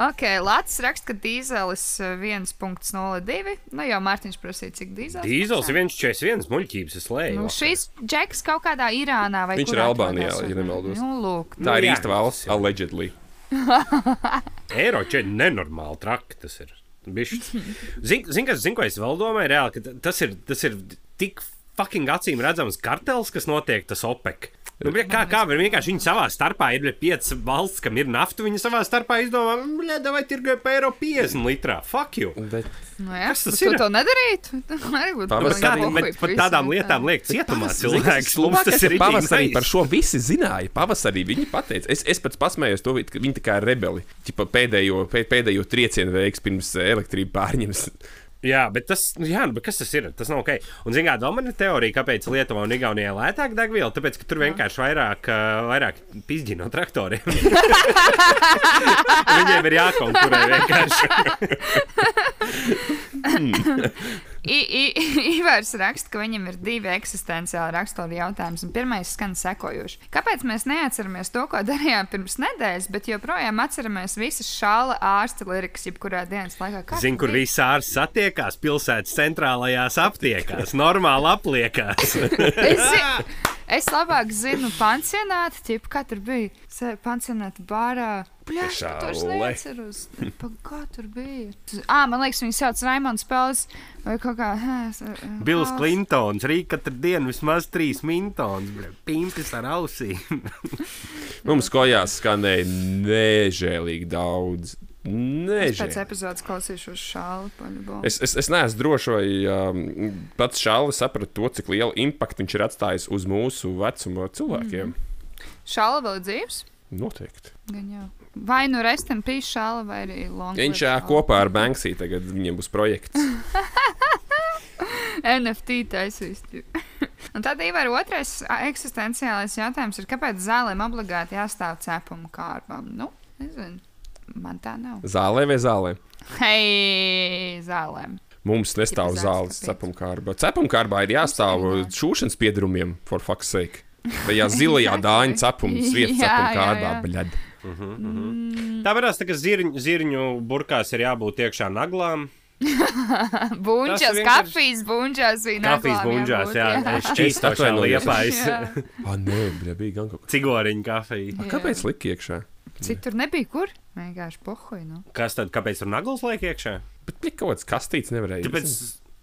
ok, Latvijas raksta, ka dīzelis eh, 1.02. Nu jau Mārtiņš prasīja, cik dīzelis. Dīzels ir 1,41 muļķības, es leju. Nu, šis džeks kaut kādā Irānā vai Viņš kur ir Albānijā, ja nemaldos. Nu, lūk. Tā ir jā, īsta valsts, allegedly. (laughs) Eiro četri nenormāli traki tas ir. Zini, zin, kas, zin, ko es vēl domāju, reāli, tas ir, tas ir tik fucking acīm redzams kartels, kas notiek tas OPEC. Nu, kā, kā var vienkārši viņi savā starpā ir piecas valsts, kam ir nafta, viņi savā starpā izdomā, vai tirgoja par eiro 50 litrā. Fuck you! Bet Nu, jā, Kas tas ir? to (laughs) būtu Pavasarī- Bet, par tādām tā. lietām liek cietumā cilvēks. Mums labākais, tas ir Pavasarī par šo visi zināja. Pavasarī viņi pateica, es, es pats pasmējos to, ka viņi tā kā rebeli. Ķipa pēdējo, pē- pēdējo triecienu veiks pirms elektrība pārņems. Jā, bet tas, nu jā, nu, bet kas tas ir? Tas nav ok. Un, zinām, vēl man ir teorija, kāpēc Lietuvā un Igaunijā lētāk degviela. Tāpēc, ka tur vienkārši vairāk, vairāk pizģi no traktoriem. (laughs) Viņiem ir jākonkurē vienkārši. (laughs) (laughs) I- I- (laughs) Ivars raksta, ka viņam ir divi eksistenciāli raksturi jautājumi. un Pirmais skan sekojoši. Kāpēc mēs neatceramies to, ko darījām pirms nedēļas, bet joprojām atceramies visas šāla ārsta lirikas, jebkurā dienas laikā? Kā Zinu, kur bija? viss ārsts satiekās pilsētas centrālajās aptiekās. Normāli apliekās. (laughs) Es, es labāk zinu pansionātu, tipu, kā tur bija. Pansionāta bārā. Es to Šaule. neatceros. Pa, kā tur bija? Ā, man liekas, viņi sauc Raimons Pels vai kaut kā. hē, es- Bills Pels. Klintons rīt katru dienu vismaz trīs mintons. Pīmpis ar ausīm. (laughs) Mums kojās skanēja nežēlīgi daudz. Es pēc epizodes klausīšos šālu paļu. Es, es, es neesmu drošs, vai um, pats Šāli saprata to, cik lielu impaktu viņš ir atstājis uz mūsu vecuma cilvēkiem. Mm. Šāla vēl ir dzīves? Noteikti. Gan jau. Vai nu restam pīs šāla, vai arī long. Viņš live ā, šāla. kopā ar Banksī tagad viņiem būs projekts. (laughs) NFT taisīs. Un tad ir otrais eksistenciālais jautājums, ir, kāpēc zālēm obligāti jāstāv cepuma kārbām? Nu, nezinu. Man tā nav. Zālē vai zālē? Hei, zālēm. Mums nestāv zāles zāles cepumkārbā. Cepumkārbā ir jāstāv šūšanas piedrumiem, for fuck's sake. Vai jā, (laughs) zilajā dāņu cepums vietas Jā, jā, cepumkārbā, jā. bļad. Tā varās, tā, ka zirņu, zirņu burkās ir jābūt iekšā naglām. (laughs) Bunčās, vienkārši- kafijas bunčās bija Kafijas jābūt, jā, atvainojos. liepājas. Jā. (laughs) Ah, nē, bļa, bija gan kaut kas. Cigoriņu kafija. A, Kāpēc lika iekšā? Citur nebija kur. Vienkārši pohoju. Nu. Kas tad, kāpēc tur nagls liek iekšā? Bet bija kaut kāds kastīts, nevarēja. Tāpēc,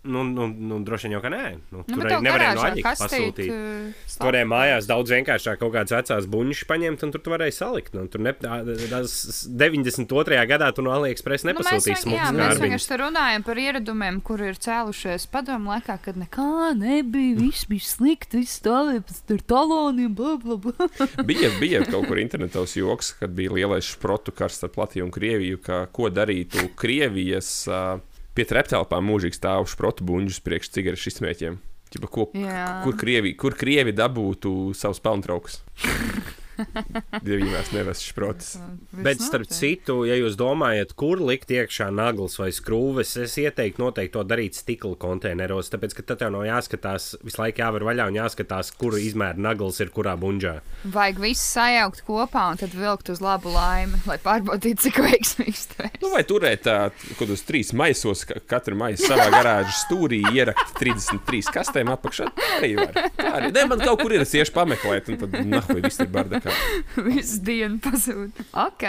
nu, nu, nu droši vien jau, ka nē. Nu, Nu, tur arī nevarēja no garāžā aģika kastīt, pasūtīt. uh, Tu varēji mājās daudz vienkāršāk kaut kādas vecās buļbuļsaktas paņemt, un tur tu varēji salikt. Nu, tur ne, tas 92. gadā tu no AliExpress Nu, vienkārši- jā, smukus mēs vienkārši runājam par ieradumiem, kur ir cēlušies padomu laikā, kad nekā nebija, viss bija slikti, viss stāvēja ar taloniem, bla, bla, bla. (laughs) bija, bija kaut kur internetā joks, kad bija lielais šprotu karš starp Latviju un Krieviju, ka ko darītu Krievijas uh, pie treptelpām mūžīgi stāv šprotu buņģus priekš cigarešu izsmēķiem. Ķipa, ko, kur, krievi, kur krievi dabūtu savus pelntraukus? (laughs) (laughs) Vairs neves šprotus. Bet, starp citu, ja jūs domājat, kur likt iekšā naglas vai skrūves, es ieteiktu noteikti to darīt stikla konteineros. Tāpēc, ka tad jau nav jāskatās, visu laiku jāvar vaļā un jāskatās, kura izmēra naglas ir kurā bunžā. Vajag visu sajaukt kopā un tad vilkt uz labu laimi, lai pārbaudītu, cik veiksmīgs tas ir. Nu, vai turēt kaut kādus trīs maisos, ka katru maisu savā garāžas stūrī ierakt 33 kastēm apakšā? Tā Arī var. Tā arī. Ne, man kaut kur ir, es iešu pameklēt, un tad nahuj viss ir bardakā. (laughs) Visu dienu pazūd. Ok,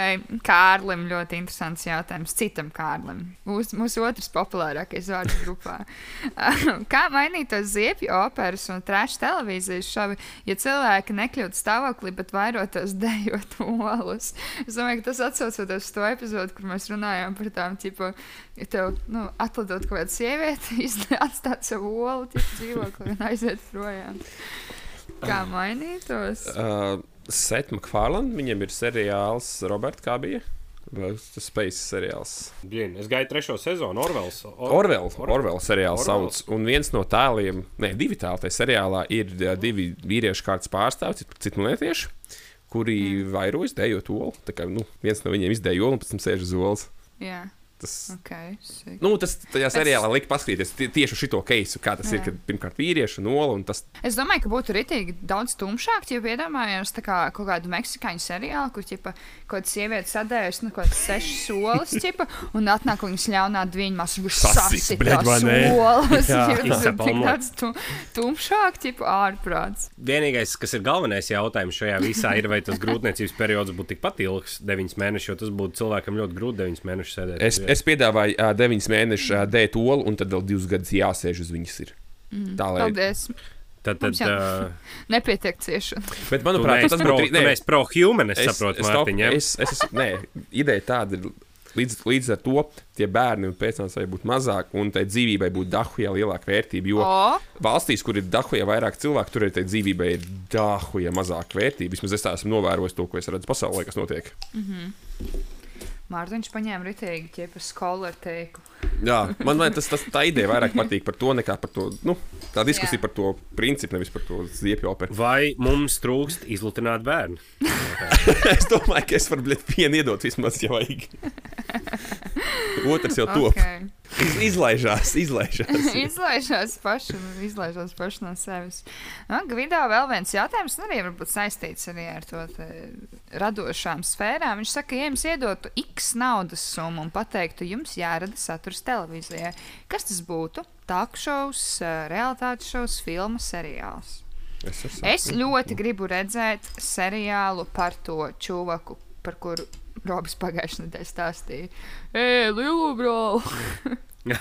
Kārlim ļoti interesants jautājums. Citam Kārlim. Mūsu, mūsu otrs populārākais vārds grupā. (laughs) Kā mainītos ziepju operas un trešā televīzijas šovi, ja cilvēki nekļūtu stāvoklī, bet vairotos dejot olus? Es domāju, ka tas atsaucoties uz to epizodu, kur mēs runājām par tām, tipo, ja tev nu, atlidot kaut kāda sieviete, (laughs) atstāt savu olu, dzīvokli un aiziet projām. Kā mainītos? Uh, Seth MacFarlane, viņam ir seriāls Roberts, kā bija? Tas Space seriāls. Blin, es gaidu trešo sezonu, Orvels. Or Orvela, Orvela seriāls Orwell. sauc. Un viens no tēliem, ne, divi tēli tajā seriālā ir divi vīriešu kārtas pārstāvji, citu- monētieši, kuri vairojas dējot olu. Tā kā nu, viens no viņiem izdēja olu un pēc tam sēž uz olas. Jā. Tas, Okay, sick. nu, tas tajā seriālā lika paskatīties tie- tieši šo keisu, kā tas Jā. ir. Kad pirmkārt vīriešu nola un tas Es domāju, ka būtu rītīgi daudz tumšāk, ja iedomājos tā kā kaut kādu meksikāņu seriālu, kur ķipa, kaut kāda sieviete sadēļas, nu, kaut kāds sešas solis, ķipa, un atnāk viņas ļaunā dviņa mās, un Sasits, sasit bļaļ, tās vai ne? solis. (laughs) Jā, Tas ir tik tāds tu, tumšāk, ķipa, ārprāts. Vienīgais, kas ir galvenais jautājums šajā visā, ir, vai tas grūtniecības periods būtu tikpat ilgs, 9 mēneši, jo tas būtu cilvēkam ļoti grūti 9 mēnešus sēdēt. Es. Es piedāvāju uh, 9 mēnešu uh, dēt olu, un tad vēl 2 gadus jāsēž uz viņas. Ir. Mm. Tā lai. Paldies. Tad, tad uh, (laughs) Nepietiek ciešana. Bet, manuprāt, tas pro, būtu tu neesi pro-human, es, es saprotu, stop, Mārtiņ. es, es, es, nē, ideja tāda ir. Līdz, līdz ar to tie bērni un pēcnācēji būtu mazāk, un tai dzīvībai būtu dahuja lielāka vērtība. Jo O, valstīs, kur ir dahuja vairāk cilvēku, tur ir tai dzīvībai ir dahuja mazāka vērtība. Vismaz es tā esmu novērojis to, ko es redzu pasaulē, kas notiek. Mārtiņš paņēma ritīgi, ķipa, skolar teiku. Jā, man liekas, tas, tas tā ideja vairāk patīk par to, nekā par to. Nu, tā diskusija Jā. par to principu, nevis par to ziepju operu. Vai mums trūkst izlutināt bērnu? (laughs) es domāju, ka es varu vienu iedot vismaz, ja vajag. (laughs) Otrs jau top. Okay. Izlaižās, izlaižās. (laughs) izlaižās paši, izlaižās paši no sevis. Nu, Gvido vēl viens jautājums, nu, arī varbūt saistīts arī ar to te radošām sfērām. Viņš saka, ja jums iedotu X naudas summu un pateiktu, jums jārada saturs televīzijai, kas tas būtu? Talkšovs, realitātes šovs, filma, seriāls. Es, Es ļoti gribu redzēt seriālu par to čuvaku, par kuru Robs pagājušajā nedēļā stāstīja. Ej, lielu brāli! (laughs)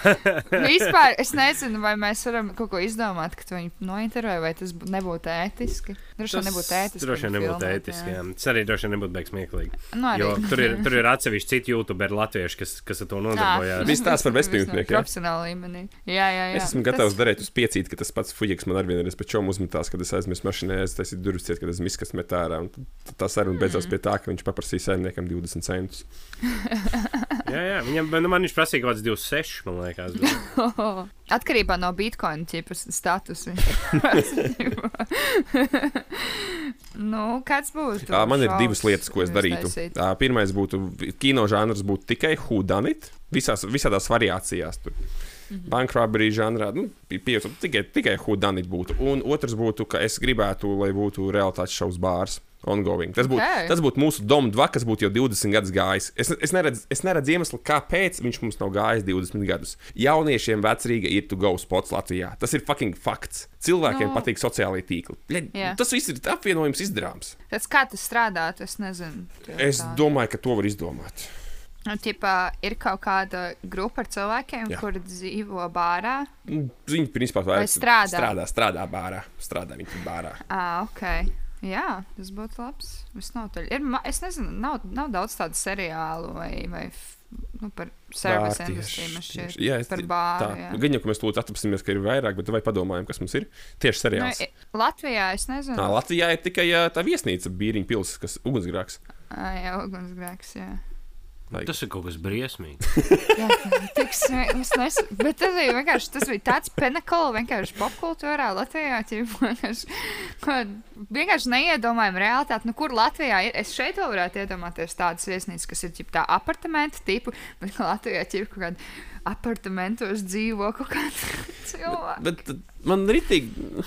Vispār es nezinu, vai mēs varam kaut ko izdomāt, kad viņi nointervēja, vai tas bū- nebūtu ētiski. Droši vien nebūtu ētiski. Droši vien nebūtu ētiski. jā. Tas arī droši vien nebūtu beigas smieklīgi. Nu, arī. Jo tur ir, tur ir atsevišķi citi youtuberi latvieši, kas, kas ar to nodarbojās. Viss tās par bezpajumtnieku, jā? Profesionāli līmenī. Jā, jā, jā. Es esmu gatavs darīt uz piecīt, ka tas pats fujiks man ar vienu reizi pēc čom uzmetās, kad es aizmirsu mašīnā, es taisīju durvis ciet, kad es miskas met ārā. un tad Tā saruna beidzās Mm. pie tā, ka viņš paprasīja saimniekam 20 centus. (laughs) Jā, jā, viņam nu, man viņš prasīja kaut kāds 26, man liekas. (laughs) Atkarībā no bitkoina statusa. (laughs) nu, kāds būs? Ā, Man ir divas lietas, ko es darītu. Ā, Pirmais būtu kino žanrs, būtu tikai hudanit, visās, visādās variācijās. Tur. Mhm. Bankrābī žanrā, nu, pieņemot, tikai, tikai hudanit būtu. Un otrs būtu, ka es gribētu, lai būtu realitātes šausmas bārs. Ongoing. Tas būtu Ok. tas būtu mūsu Domā, kas būtu jau 20 gadus gājis. Es, es, neredzu, es neredzu iemeslu, kāpēc viņš mums nav gājis 20 gadus. Jauniešiem vecrīga ir to go spots Latvijā. Tas ir fucking fakts. Cilvēkiem Nu. no. patīk sociālai tīkli. Bļeļ, Jā. tas viss ir apvienojums izdarāms. Tas kā tas strādāt, es nezinu. Es tā. domāju, ka to var izdomāt. Nu, ķipā, ir kaut kāda grupa ar cilvēkiem, Jā. kur dzīvo bārā. Nu, Viņi principā vairāk strādā? strādā, strādā bārā. Strādā viņi bārā. Ah, ok. Jā, tas būtu labs. Ir, es nezinu, nav, nav daudz tādu seriālu vai, vai nu, par service industriju. Jā, es par tā. bāru. jā. Gan jau, ka mēs lūdzu atrapsimies, ka ir vairāk, bet vai padomājam, kas mums ir? Tieši Nu, seriāls. i- Latvijā es nezinu. Nā, Latvijā ir tikai tā viesnīca, Bīriņa pilsēta, kas ugunsgrēks. Jā, ugunsgrēks. Jā. Like. Tas ir kaut kas briesmīgs. (laughs) Jā, tik smieklīgi. Nes... Bet tas bija vienkārši tas bija tāds pinakls, vienkārši popkultūrā Latvijā. Vienkārši, vienkārši neiedomājama realitāte. Nu, kur Latvijā ir? Es šeit vēl varētu iedomāties tādas viesnīcas, kas ir ģip, tā apartamenta tipu, bet Latvijā ir kaut kāda apartamentos dzīvo kaut kāda (laughs) cilvēka. Bet tad man ritīgi.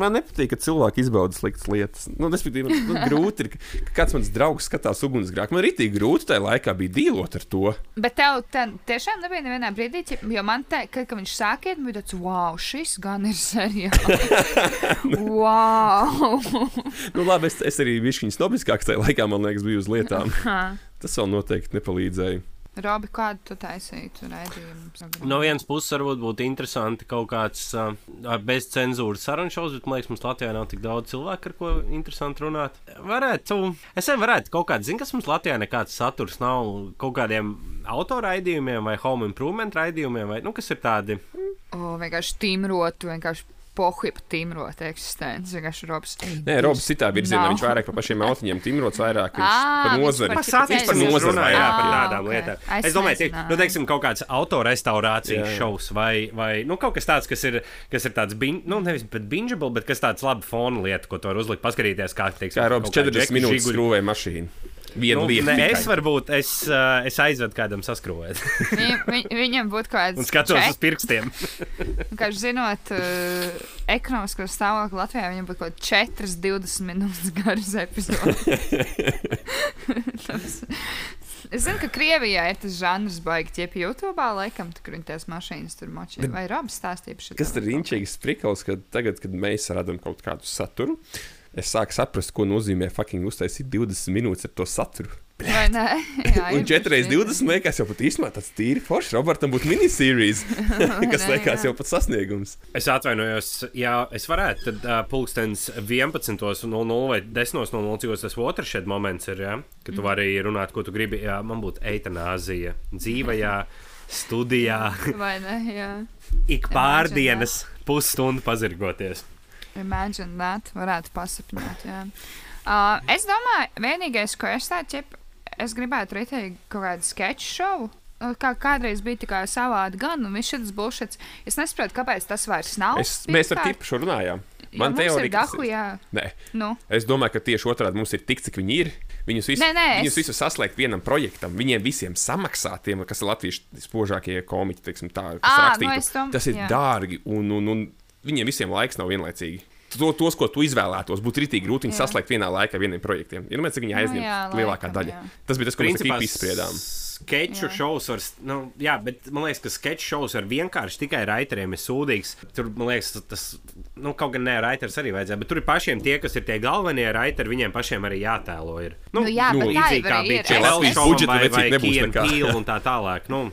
Man nepatīk, ka cilvēki izbauda sliktas lietas. Nu, respektīvi, man, man grūti ir, ka kāds mans draugs skatās ugunsgrēku. Man ritīgi grūti tajā laikā bija dīlot ar to. Bet tev ten, tiešām nebija nevienā brīdī, jo man te, kad, kad viņš sākiet, bija tāds, wow, šis gan ir seriāls. (laughs) wow! Nu, labi, es, es arī biju viņa snobiskāks tajā laikā, man liekas, bija uz lietām. Tas vēl noteikti nepalīdzēja. Robi, kādu tu taisītu raidījumu? No vienas puses, varbūt būtu interesanti kaut kāds uh, bez cenzūras sarunu šovs, bet man liekas, mums Latvijā nav tik daudz cilvēku, ar ko interesanti runāt. Varētu, es arī varētu kaut kādu, zinu, kas mums Latvijā nekāds saturs nav kaut kādiem autoraidījumiem vai home improvement raidījumiem, vai, nu, kas ir tādi. O, vienkārši tīmrot, vienkārši pohuja par tīmrot eksistenci. Vienkārši Robs. Nē, Robs citā virzienā. Nav. Viņš vairāk par pašiem autiņiem timrots, vairāk viņš par viņš nozari. par Tas Par nozari nozari, jā, par tādām ok. lietām. Es Es domāju, ka, nu, teiksim, kaut kāds autorestaurācijas šovs vai, vai nu, kaut kas tāds, kas ir, kas ir tāds, bin, nu, nevis bingeable, bet kas tāds laba fona lieta, ko tu vari uzlikt, paskatīties, kā, teiksim, Kā Robs kaut kā 40 Džeki minūtes skrūvēja mašīnu. Vienu lietu ne, tikai. es varbūt es, uh, es aizvedu kādam saskrūvēt. (laughs) Viņ, viņ, viņam būtu kaut Un kāds skatos čet- uz pirkstiem. (laughs) Kā jūs zināt, uh, ekonomisko stāvokli Latvijā viņam būtu kaut kāds 4, 20 minūtes garas epizodes. (laughs) Es zinu, ka Krievijā ir tas žanrs, baigi ķiepi YouTube, laikam, tur, kur viņi tās mašīnas tur močē. Vai Robs stāstīja par šo? Kas ir inčīgs prikals, ka tagad, kad mēs radām kaut kādu saturu, es sāku saprast, ko nozīmē fucking uztaisīt 20 minūtes ar to saturu. Vai nē? (laughs) Jā, Un ir 4 reizes bišķi. 20 liekas jau pat īstenībā tāds tīri foršs. Robertam būtu minisērijas, (laughs) (laughs) kas nē, liekas jā. jau pat sasniegums. Es atvainojos, ja es varētu, tad uh, pulkstenis 11.00 vai 10.00, cik tas otrs šeit moments ir, ja? kad tu vari runāt, ko tu gribi. Jā, man būtu eitanāzija dzīvajā studijā, Vai ne? Jā. ik pārdienas pusstundu pazirgoties. Imagine that, varētu pasapņot. Jā. Uh, es domāju, vienīgais, ko es tādu ķepu, es gribētu rītīgi kaut kādu sketchu šovu. Uh, Kā kādreiz bija tā kā savādi, gan un viss šis bullshits. Es nesaprotu, kāpēc tas vairs nav. Es, mēs ar Kipu šo runājām. Man Man teorija, ir dahu, jā. Nē, Nu, es domāju, ka tieši otrādi mums ir tik, cik viņi ir. Viņus visus, Nē, nē, viņus es- visus saslēgt vienam projektam, viņiem visiem samaksāt, tiem, kas ir latviešu spožākie komiķi, teiksim, tā, kas Ā, rakstītu. nu tam- Tas ir jā. dārgi, un, un, un viņiem visiem laiks nav vienlaicīgi. To, tos, ko tu izvēlētos, būtu rītīgi grūti Jā. saslēgt vienā laikā vieniem projektiem. Ir domāts, ka viņi aizņem jā, lielākā laikam, daļa. jā. Tas bija tas, ko mēs tikko izspriedām. Sketču Jā. šovs var, nu, jā, bet man liekas, ka sketču šovs ar vienkārši tikai raiteriem ir sūdīgs. Tur, man liekas, tas, nu, kaut gan ne raiters arī vajadzēja, bet tur ir pašiem tie, kas ir tie galvenie raiteri, viņiem pašiem arī jātēlo. Ir. Nu, jā, bet tā līdzīgi jau kā bija ir. Latvijas budžeta vai, vai nekā. Peele un (laughs) tā tālāk. Nu,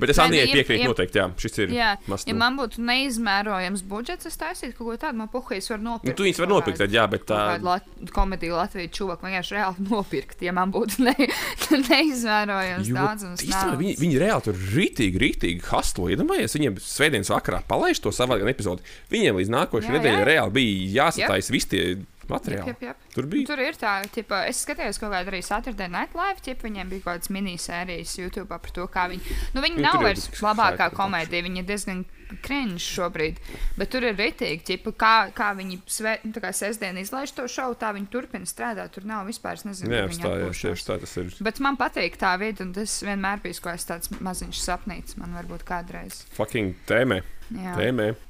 Bet es Anijai ja- piekrītu ja- noteikti, jā, šis ir jā. must Ja man būtu neizmērojams budžets, es taisītu kaut ko tādu, man puhīs var nopirkt. Nu, tu viņus var nopirkt, tad jā, bet tā. Kādu lat komēdiju Latvijas čūvaku vienkārši reāli (laughs) nopirkt, ja man būtu ne, (laughs) neizmērojams Jo daudzums. īstenībā Viņi, viņi reāli tur rītīgi, rītīgi hastlo. Iedomājieties, viņiem svētdienas vakarā palaiž to savā epizodē. Viņiem līdz nākošajai nedēļai reāli bija jāsataisa visi tie materiāli. Jep, jep, jep. Tur bija. Tur ir tā, ka es skatījos kaut kādu arī Saturday Night Live, ķipa, viņiem bija kaut kādas minisērijas YouTube par to, kā viņi. Nu, viņi Nu, nav vairs labākā komēdija, viņi ir diezgan krīņš šobrīd. Bet tur ir ritīgi, ķipa, kā, kā viņi sve, nu, tā kā sestdien izlaiž to šovu, tā viņi turpina strādāt. Tur nav vispār, es nezinu, Jā, apstājās. atpūšās. Tieši tā tas ir. Bet man patīk tā vieta, un tas vienmēr bija kaut kāds tāds maziņš sapnīts. Man varbūt kādreiz. Fucking tēmē. Jā. Tēmē. (laughs)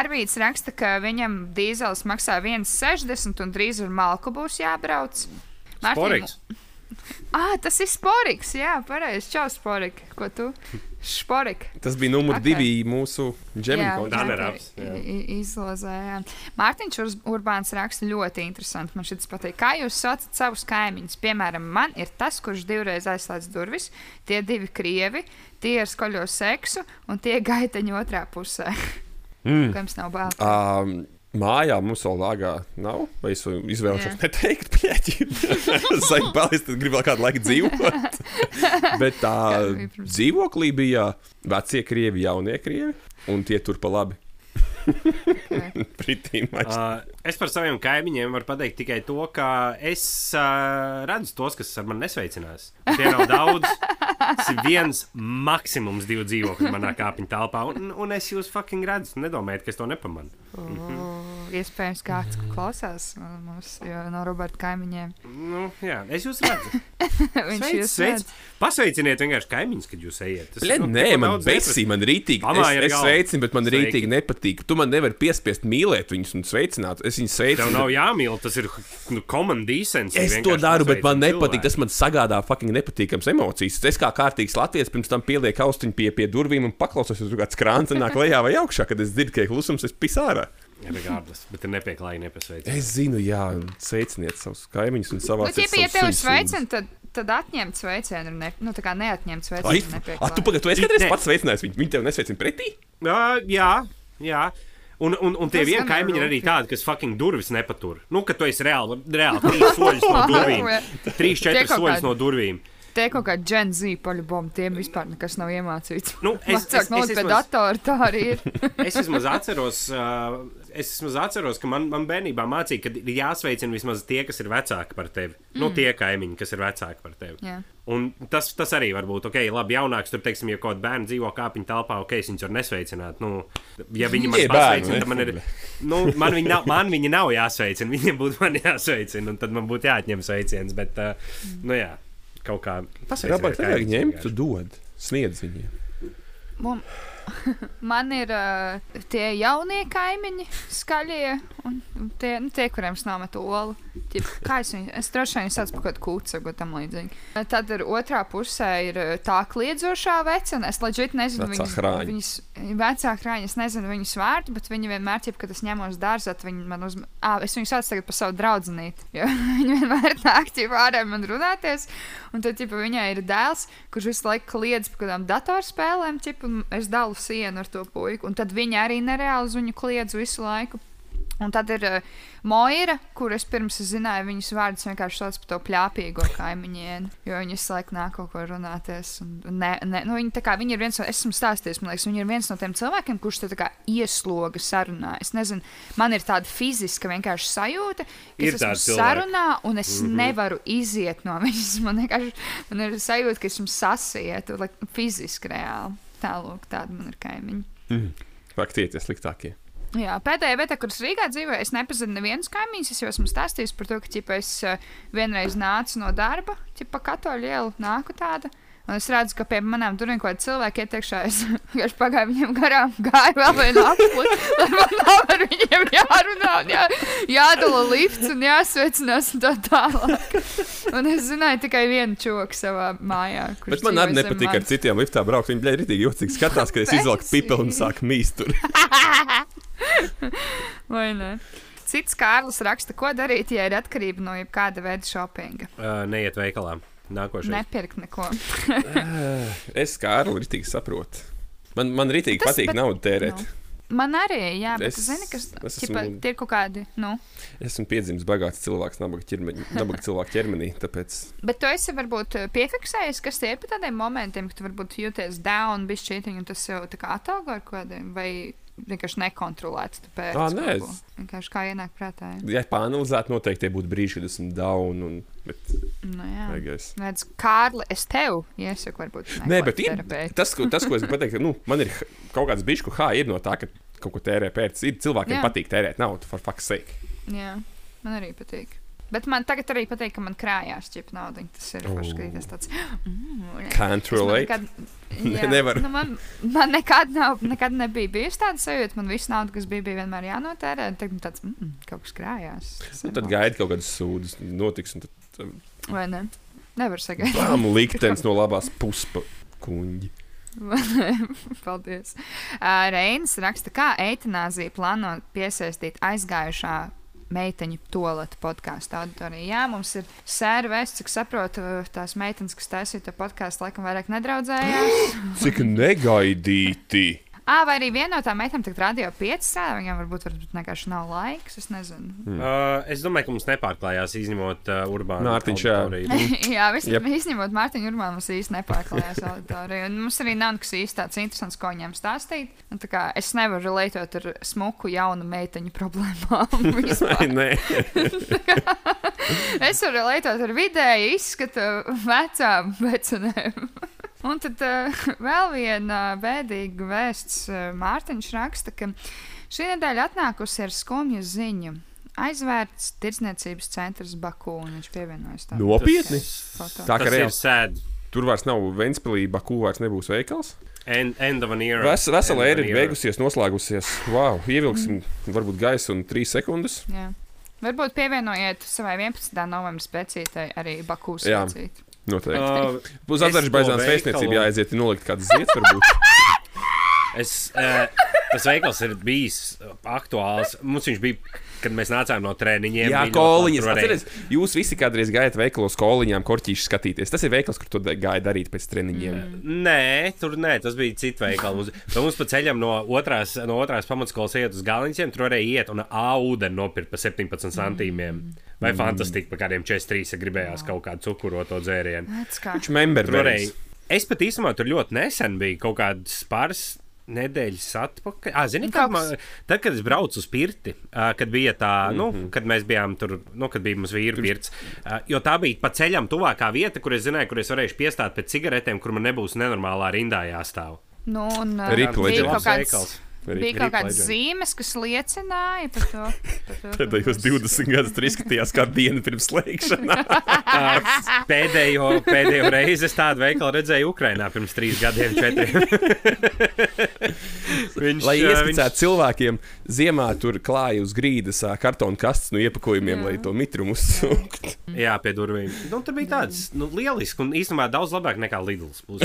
Arvīts raksta, ka viņam dīzels maksā 1,60 un drīz ar malku būs jābrauc. Mārtiņ, Sporiks. (laughs) Ah, tas ir sporiks. Jā, pareizi. Čau, sporik. Ko tu? Sporik. Tas bija numur Ok. okay. divi mūsu jā. Izlozējām. Mārtiņš Urbāns raksta ļoti interesanti. Man šis patīk. Kā jūs saucat savus kaimiņus? Piemēram, man ir tas, kurš divreiz aizslēdz durvis, tie divi krievi, tie ar skoļo seksu un tie gaiteņi otrā pusē. Mm. Kam nav bail? Um, mājā mums vēl lāgā nav. Vai es izvēlos neteikt, pieķi? (laughs) Zaļi balis, tad gribu vēl kādu laiku dzīvot. Bet tā dzīvoklī bija vecie krievi, jaunie krievi, un tie tur pa labi. (laughs) Uh, es par saviem kaimiņiem varu pateikt tikai to, ka es uh, redzu tos, kas ar mani nesveicinās. Tie nav daudz. Tas ir viens, maksimums divi dzīvokļi manā kāpņu telpā. Un, un es jūs fucking redzu. Nedomājiet, ka es to nepamanu. Oh, iespējams, kāds klausās mums jo no Roberta kaimiņiem. Nu, jā, es jūs redzu. (laughs) Viņš Sveic, jūs sveic. redz. Pasveiciniet vienkārši kaimiņus, kad jūs ejat. Tas, Bļa, nu, nē, man besī, man rītīgi. Pamāja Es, es sveicinu, bet man Sveiki. rītīgi nepatīk. Tu man nevari piespiest mīlēt viņus un sveicināt. Es viņus Tev sveicinu. nav jāmīl, tas ir nu, common decency. Es to daru, bet man nepatīk. cilvēku. Tas man sagādā fucking nepatīkams emocijas. Es kā kārtīgs latviečs pirms tam pielieku austiņu pie, pie durvīm un paklausos, ja tur kāds krāns nāk lejā vai augšā. Kad es dzirdu, ka ir klusums, es pisāru. Regardless, bet ir nepieklājīgi nepasveicini. Es zinu, jā, sveiciniet savus kaimiņus un savā Nu, ķipa, ja tevi sveicina, tad, tad atņemt sveicienu, ne, nu, tā kā neatņemt Ai, sveicienu. a, tu nepieklājīgi. pagaidi, tu esi kādreiz pats sveicinājis viņu? Viņi tev nesveicina pretī? Uh, jā, jā. Un, un, un tie vieni kaimiņi ir arī tādi, kas fucking durvis nepatur. Nu, ka tu esi reāli, reāli trīs soļus no durvīm. (laughs) Trīs, četras soļus no durvīm. Te kaut kā Gen Z paļubom, tiem vispār nekas nav iemācīts. Nu, (laughs) es, Vecāk es, nolikt pie datora, tā arī ir. (laughs) es vismaz atceros, uh, es vismaz atceros, ka man, man bērnībā mācīja, ka ir jāsveicina vismaz tie, kas ir vecāki par tevi. Mm. Nu, tie kaimiņi, kas ir vecāki par tevi. Jā. Un tas, tas arī var būt, ok, labi, jaunāks. Tur, teiksim, ja kaut kāda bērna dzīvo kāpiņu telpā, ok, es viņus varu nesveicināt. Nu, ja viņi man pasveicina, tad man ir. Nu, man, viņi nav, man viņi nav jāsveicina, (laughs) viņiem būtu man jāsveicina, un tad man būtu jāatņem sveiciens. Bet, uh, nu jā, kaut kā Kāpēc tā vajag ņemt? Tu dod, sniedz viņiem. Mum, (laughs) man ir uh, tie jaunie kaimiņi, skaļie, un tie, nu, tie kuriem es nometu olu. Ķip, kā es viņu, es droši vien saucu par kaut kādu kūcu vai tam līdzīgi. Tad ir otrā pusē ir uh, tā kliedzošā vece, un es leģit nezinu Vecā viņas, hrāņa. viņas vecā krāņa, es nezinu viņas vārdu, bet viņi vienmēr, ķip, kad es ņemos dārzā, viņi man uz, ah, es viņu saucu tagad par savu draudzenīti, jo (laughs) viņi vienmēr nāk, ķip, ārā man runāties, un tad, ķip, viņai ir dēls, kurš visu laiku kliedz par kādām datorspēlēm, ķip, un es dalu sienu ar to puiku, un tad viņa arī nereāli uz viņu kliedz visu laiku. Un tad ir uh, Moira, kuras pirms es zināju viņas vārdus, vienkārši sauc par to plāpīgo kaimiņienu. Jo viņi visu laiku nāk kaut ko runāties. Un, un ne, ne, nu, viņi, tā kā, viņi ir viens no, esmu stāstījis, man liekas, viņi ir viens no tiem cilvēkiem, kurš te kā iesloga sarunā. Es nezinu, man ir tāda fiziska vienkārši sajūta, ka Ir es esmu cilvēki. sarunā un es mm -hmm. nevaru iziet no viņas. Man, man ir sajūta, ka esmu sasieta, like, fiziski reāli. Tālāk, tāda man ir kaimiņa. Vajag tie tie sliktākie. Jā, pēdējā vietā, kuras Rīgā dzīvoju, es nepazinu nevienas kaimiņus. Es jau esmu stāstījis par to, ka ķipa, es uh, vienreiz nācu no darba, pa katoļu ielu nāku tāda. Un es redzu, ka pie manām durvīm kaut kāda cilvēka ietiekšā. Es vienkārši pagāju viņiem garām, gāju vēl vienu apli, lai man nav ar viņiem jārunā, un jā, jādala lifts un jāsveicinās un tā tālāk. Un es zināju tikai vienu čoku savā mājā. kurš Bet man arī nepatīk ar citiem liftā braukt. Viņi bija rītīgi jocīgi. Skatās, ka es izvelku pipeli un sāku mīst tur. (laughs) Vai ne? Cits Kārlis raksta, ko darīt, ja ir atkarība no jebkāda veida shoppinga. Uh, neiet veikalā. Nākošais. Nepirkt neko. (laughs) Es kā arī rītīgi saprotu. Man, man rītīgi Tas, patīk bet- naudu tērēt. Nu. Man arī, jā, bet Es- es, zini, kas es ķipa, esmu- tie ir kaut kādi, nu. Esmu piedzimis bagāts cilvēks, nabaga ķermeņa- nabaga cilvēka ķermenī. Tāpēc Bet tu esi varbūt piefiksējis, kas tie ir par tādiem momentiem, kad tu varbūt jūties down, bišķītiņ, un tas jau tā kā atalgo ar kādiem, vai vienkārši nekontrolēts. tu pērc Ā, nē, es- Vienkārši kā ienāk prātā. jā. ja pāranalizētu, noteikti tie būtu brīži, kad esmu down. Un, bet, Nu, jā. beigās. Redz, Kārli, es tev iesaku, varbūt. Nē, bet ir, tas, ko, tas, ko es (laughs) gribu pateikt, ka nu, man ir kaut kāds bijis, ko hā ir no tā, ka kaut ko tērē pēc. Ir cilvēkiem Jā. patīk tērēt naudu, for fuck's sake. Jā, man arī patīk. Bet man tagad arī patīk, ka man krājās čipa nauda. Tas ir tas tāds (gasps) mm, Can't relate. Nekad, (laughs) Ne- nevar. Nu, man, man nekad, nav, nekad nebija bijusi tāda sajūta. Man viss nauda, kas bija, bija vienmēr jānotērē. Tagad man tāds mm, kaut kas krājās. Ir tad gaida kaut kādas sūdzes, notiks. Un tad Vai ne? Nevar sagaidīt. bām, (laughs) liktenis no labās puses kuņģi. (laughs) Paldies. Uh, Reinis raksta, kā eitanāzija plāno piesaistīt aizgājušā meiteņu toaletu podkāstu auditoriju. Jā, mums ir sēra vēsts, cik saprotu, tās meitenes, kas taisīja to podkāstu, laikam vairāk nedraudzējās. Cik negaidīti! Ā, vai arī viena no tām meitenēm tagad radio 5 strādā, viņam varbūt, varbūt vienkārši nav laiks, es nezinu. Uh, es domāju, ka mums nepārklājās izņemot uh, urbānu. Mārtiņš, jā. (laughs) Jā, Jep. yep. izņemot Mārtiņu Urmānu, mums īsti nepārklājās auditorija. Un mums arī nav nekas īsti tāds interesants, ko viņiem stāstīt. Un, tā kā es nevaru relētot ar smuku jaunu meiteņu problēmām. (laughs) vispār. Nē, (laughs) es varu relētot ar vidēju izskatu vecām vecenēm. Un tad uh, (laughs) vēl viena bēdīga vēsts. Uh, Mārtiņš raksta, ka šī nedēļa atnākusi ar skumju ziņu. Aizvērts tirdzniecības centrs Baku, un viņš pievienojas tam. nopietni. foto. Tā kā Tas reāli sēd. tur vairs nav Ventspīlī, Baku vairs nebūs veikals. End, end of an era. Ves, vesela ēra ir beigusies, noslēgusies. Wow, ievilksim varbūt gaisu un trīs sekundes. Jā. Varbūt pievienojiet savai 11. novembra speciālajai arī Baku Jā. Noteikti. Uh, Uz es Azerbaidžānas vēstniecību jāaiziet, nolikt kādas zieds, varbūt. Es, uh, tas veikals ir bijis aktuāls. Mums viņš bija, kad mēs nācām no treniņiem. Jā, koliņas. Atceries, jūs visi kādreiz gājat veikalos koliņām, korķīši skatīties. Tas ir veikals, kur tu gāji darīt pēc treniņiem. Mm. Nē, tur nē, tas bija cits veikals. Mums, mums pa ceļam no otrās, no otrās pamatskolas iet uz galvenajiem. Tur varēja iet un A ūdeni nopirkt par 17 centīmiem. Vai fantastiski, par kādiem 43, ja gribējās kaut kādu cukuroto dzērienu. Viņš varēja. Es pat īstenībā tur ļoti nesen biju kaut kādas pāris. Nedēļas atpakaļ. Ah, zini, kas- man, tad, kad es braucu uz pirti, uh, kad bija tā, mm -hmm. nu, Mhm. kad mēs bijām tur, nu, kad bija mums vīru pirts, uh, jo tā bija pa ceļam tuvākā vieta, kur es zināju, kur es varēšu piestāt pēc cigaretēm, kur man nebūs nenormālā rindā jāstāv. Nu, un, uh, Rip bija Legends. kaut kāds. Veikals. Bija kaut kādas zīmes, kas liecināja par to. Par to (laughs) ka Pēdējos būs- 20 gadus tur izskatījās kā diena pirms slēgšanas. (laughs) Pēdējo, pēdējo reizi es tādu veikalu redzēju Ukrajinā pirms trīs gadiem, četriem. (laughs) viņš, Lai ieskicētu cilvēkiem, ziemā tur klāja uz grīdas kartona kastes no iepakojumiem, lai to mitrumu uzsūktu. Jā, pie durvīm. Nu, tur bija tāds nu, lielisks un īstenībā daudz labāk nekā Lidls. būs.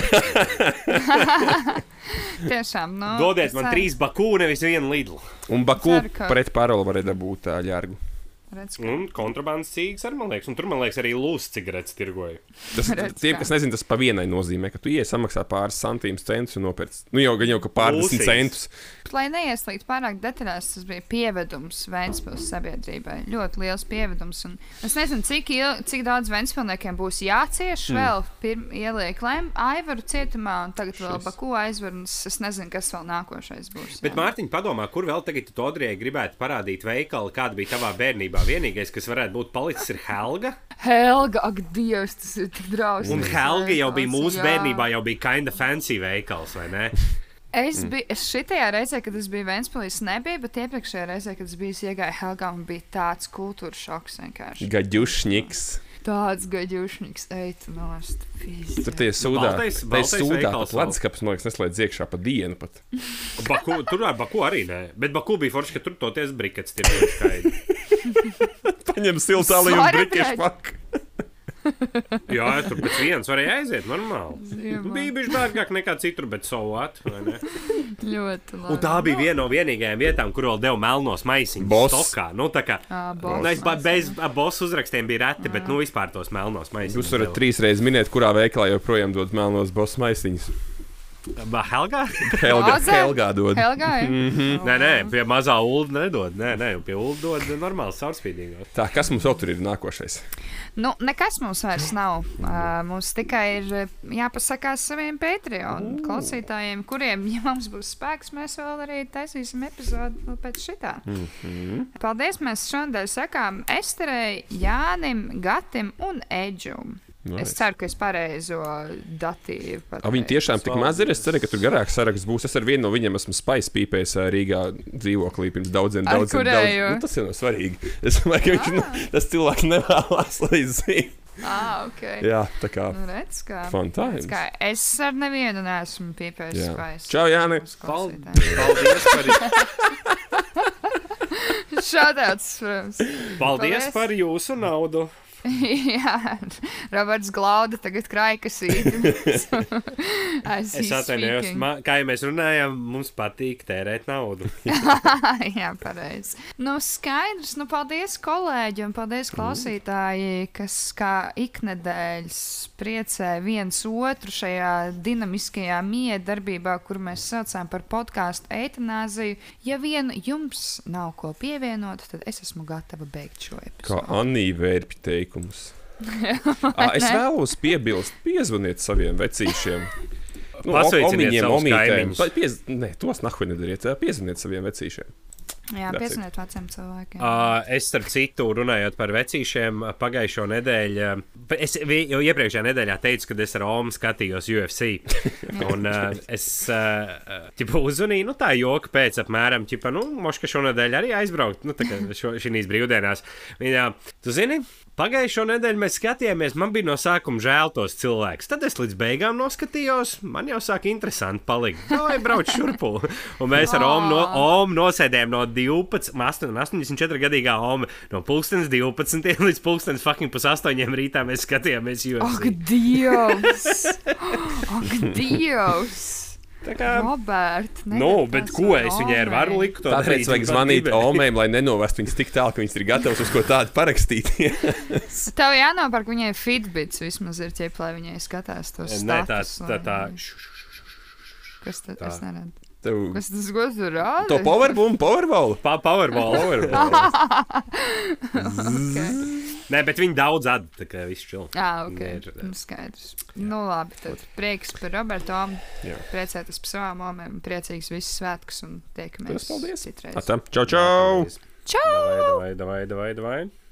Tiešām, nu. Dodiet man trīs Baku, nevis vienu Lidlu. Un Baku Ceru, ka- pret paroli varēja dabūt tā ģērgu. redz, ka- Un kontrabandas cīņas arī, man liekas, un tur, man liekas, arī lūsas cigaretes tirgoja. Tas, (laughs) Redz, tiem, kā. kas nezina, tas pa vienai nozīmē, ka tu ienāc samaksā pāris centus centus un nopērci. Nu, jau gan jau ka pāris Lūsīs. centus. Lai neieslīgtu pārāk detaļās, tas bija pievedums Vēncpils sabiedrībai. Ļoti liels pievedums. Un es nezinu, cik, il, cik daudz Vēncpilniekiem būs jācieš mm. vēl. Pirm, ieliek Lem, Aivaru cietumā, un tagad vēl Baku aizver. un Es nezinu, kas vēl nākošais būs. Bet, jā. Mārtiņ, padomā, kur vēl tagad tu Odrijai gribētu parādīt veikalu, kāda bija tavā bērnībā. Vienīgais, kas varētu būt palicis, ir Helga. Helga, ak, Dievs, tas ir tik drausmīgi. Un Helga jau bija mūsu Jā. bērnībā, jau bija kinda fancy veikals, vai ne? (laughs) Es biju es šitajā reizē, kad es biju Vēnspilsē, nebija, bet iepriekšējā reizē, kad es biju iegājis Helgā, man bija tāds kultūras šoks vienkārši. Gaļušņiks. Tāds gaļušņiks, eit, nost, Tur tie sūdā. Baltais- Tie baltais sūdā pat leduskapis, man liekas, neslēdz iekšā pa dienu pat. (laughs) Baku, tur ar Baku arī nē, bet Baku bija forši, ka tur toties brikets ir ļoti skaidri. (laughs) (laughs) Paņem siltāli un Sorry, brikešu bļaļ. (laughs) Jā, tur pēc vienas varēja aiziet, normāli. Ziemā. Bija bijis dārgāk nekā citur, bet savāt. (laughs) Ļoti labi. Un tā bija viena no vienīgajām vietām, kur vēl deva melnos maisiņus. Boss. Stokā. Nu, tā kā boss Nu, bez bosu uzrakstiem bija reti, bet nu, vispār tos melnos maisiņus. Jūs varat trīs reizes minēt, kurā veikalā joprojām dod melnos bosu maisiņus. Ba, Helga? Helga, Oze? Helgā dod. Helgā, ja? Mhm. Nē, nē, pie mazā ulu nedod. Nē, nē, pie ulu dod normāli caurspīdīgos. Tā, kas mums vēl tur ir nākošais? Nu, nekas mums vairs nav. Uh, mums tikai ir jāpasakās saviem Patreon klausītājiem, kuriem, ja mums būs spēks, mēs vēl arī taisīsim epizodi vēl pēc šitā. Mm -hmm. Paldies! Mēs šodien sakām Esterei, Jānim, Gatim un Edžum. Nice. Es ceru, ka es pareizo datīvu. A, viņi tiešām tik maz ir. Es ceru, ka tur garāks saraksts būs. Es ar vienu no viņiem esmu spainis pīpējis Rīgā dzīvoklī pirms daudziem, daudziem kurējo? Nu, tas jau nav svarīgi. (laughs) Es domāju, ka viņš, nu, tas cilvēks nevēlas, lai zinātu. Ah, ok. Jā, tā kā. Nu, redz, kā, Fun redz, times. kā es ar nevienu neesmu pīpējis Jā. spēks. Čau, Jāni. Paldies Šādāds, (laughs) protams. paldies Paldies. par jūsu naudu. (laughs) Jā, Roberts Glauda tagad krājkasīt. (laughs) Es atvainojos, kā jau mēs runājām, mums patīk tērēt naudu. (laughs) Jā, pareizi. Nu, skaidrs. Nu, paldies, kolēģi, un paldies, klausītāji, kas kā iknedēļas priecē viens otru šajā dinamiskajā miedarbībā, kur mēs saucām par podkāstu eitanāziju. Ja vien jums nav ko pievienot, tad es esmu gatava beigt šo Kā epizodu. Anija vērpja teikums. (laughs) Ā, es vēlos piebilst, piezvaniet saviem vecīšiem. Nu, Pasveiciniet savus kaimiņus. Piez... Nē, tos nahuj nedariet. Piezvaniet saviem vecīšiem. Jā, piesaniet veciem cilvēkiem. Uh, es, starp citu, runājot par vecīšiem, pagājušo nedēļu, es jau iepriekšējā nedēļā teicu, ka es ar Omu skatījos UFC. (laughs) Un uh, es uh, uzzvanīju, nu tā joka pēc apmēram, ķipa, nu, moška šonadēļ arī aizbraukt, nu, tā kā šo, šīs brīvdienās. Viņa, tu zini, Pagājušo nedēļu mēs skatījāmies, man bija no sākuma žēl tos cilvēkus. Tad es līdz beigām noskatījos, man jau sāk interesanti palikt. Vai brauc šurpu? Un mēs ar Omu, no, Omu nosēdējām no 12, 8, 84 gadīgā Oma no 2012 līdz 2008 rītā. Mēs skatījāmies Ak. Dievs! Ak, Dievs! Tā kā, Roberta. nu, bet ko es viņai ar varu liku? to Tāpēc darīt, vajag zvanīt. (laughs) Omei, lai nenovestu viņas tik tālu, ka viņas ir gatavas uz ko tādu parakstīt. (laughs) Tev jānopērk viņai fitbits vismaz ir ķip, lai viņai skatās tos Nē, tā, status, tā, tā. Kas tad? tā. Es neredzu. Tev Kas tas gods tur rāda? to powerbombu, powerball. Pa Powerball. (laughs) Okay. Nē, bet viņi daudz atdod, tā kā viss čil. Jā, ok. Nē, Nu, skaidrs. Nu, labi, tad prieks par Robertu. Jā. Priecēties par savām momēm. Priecīgs visus svētkus un tiekamies paldies. citreiz. Atam, čau, čau! Čau! Davai, davai, davai, davai, davai.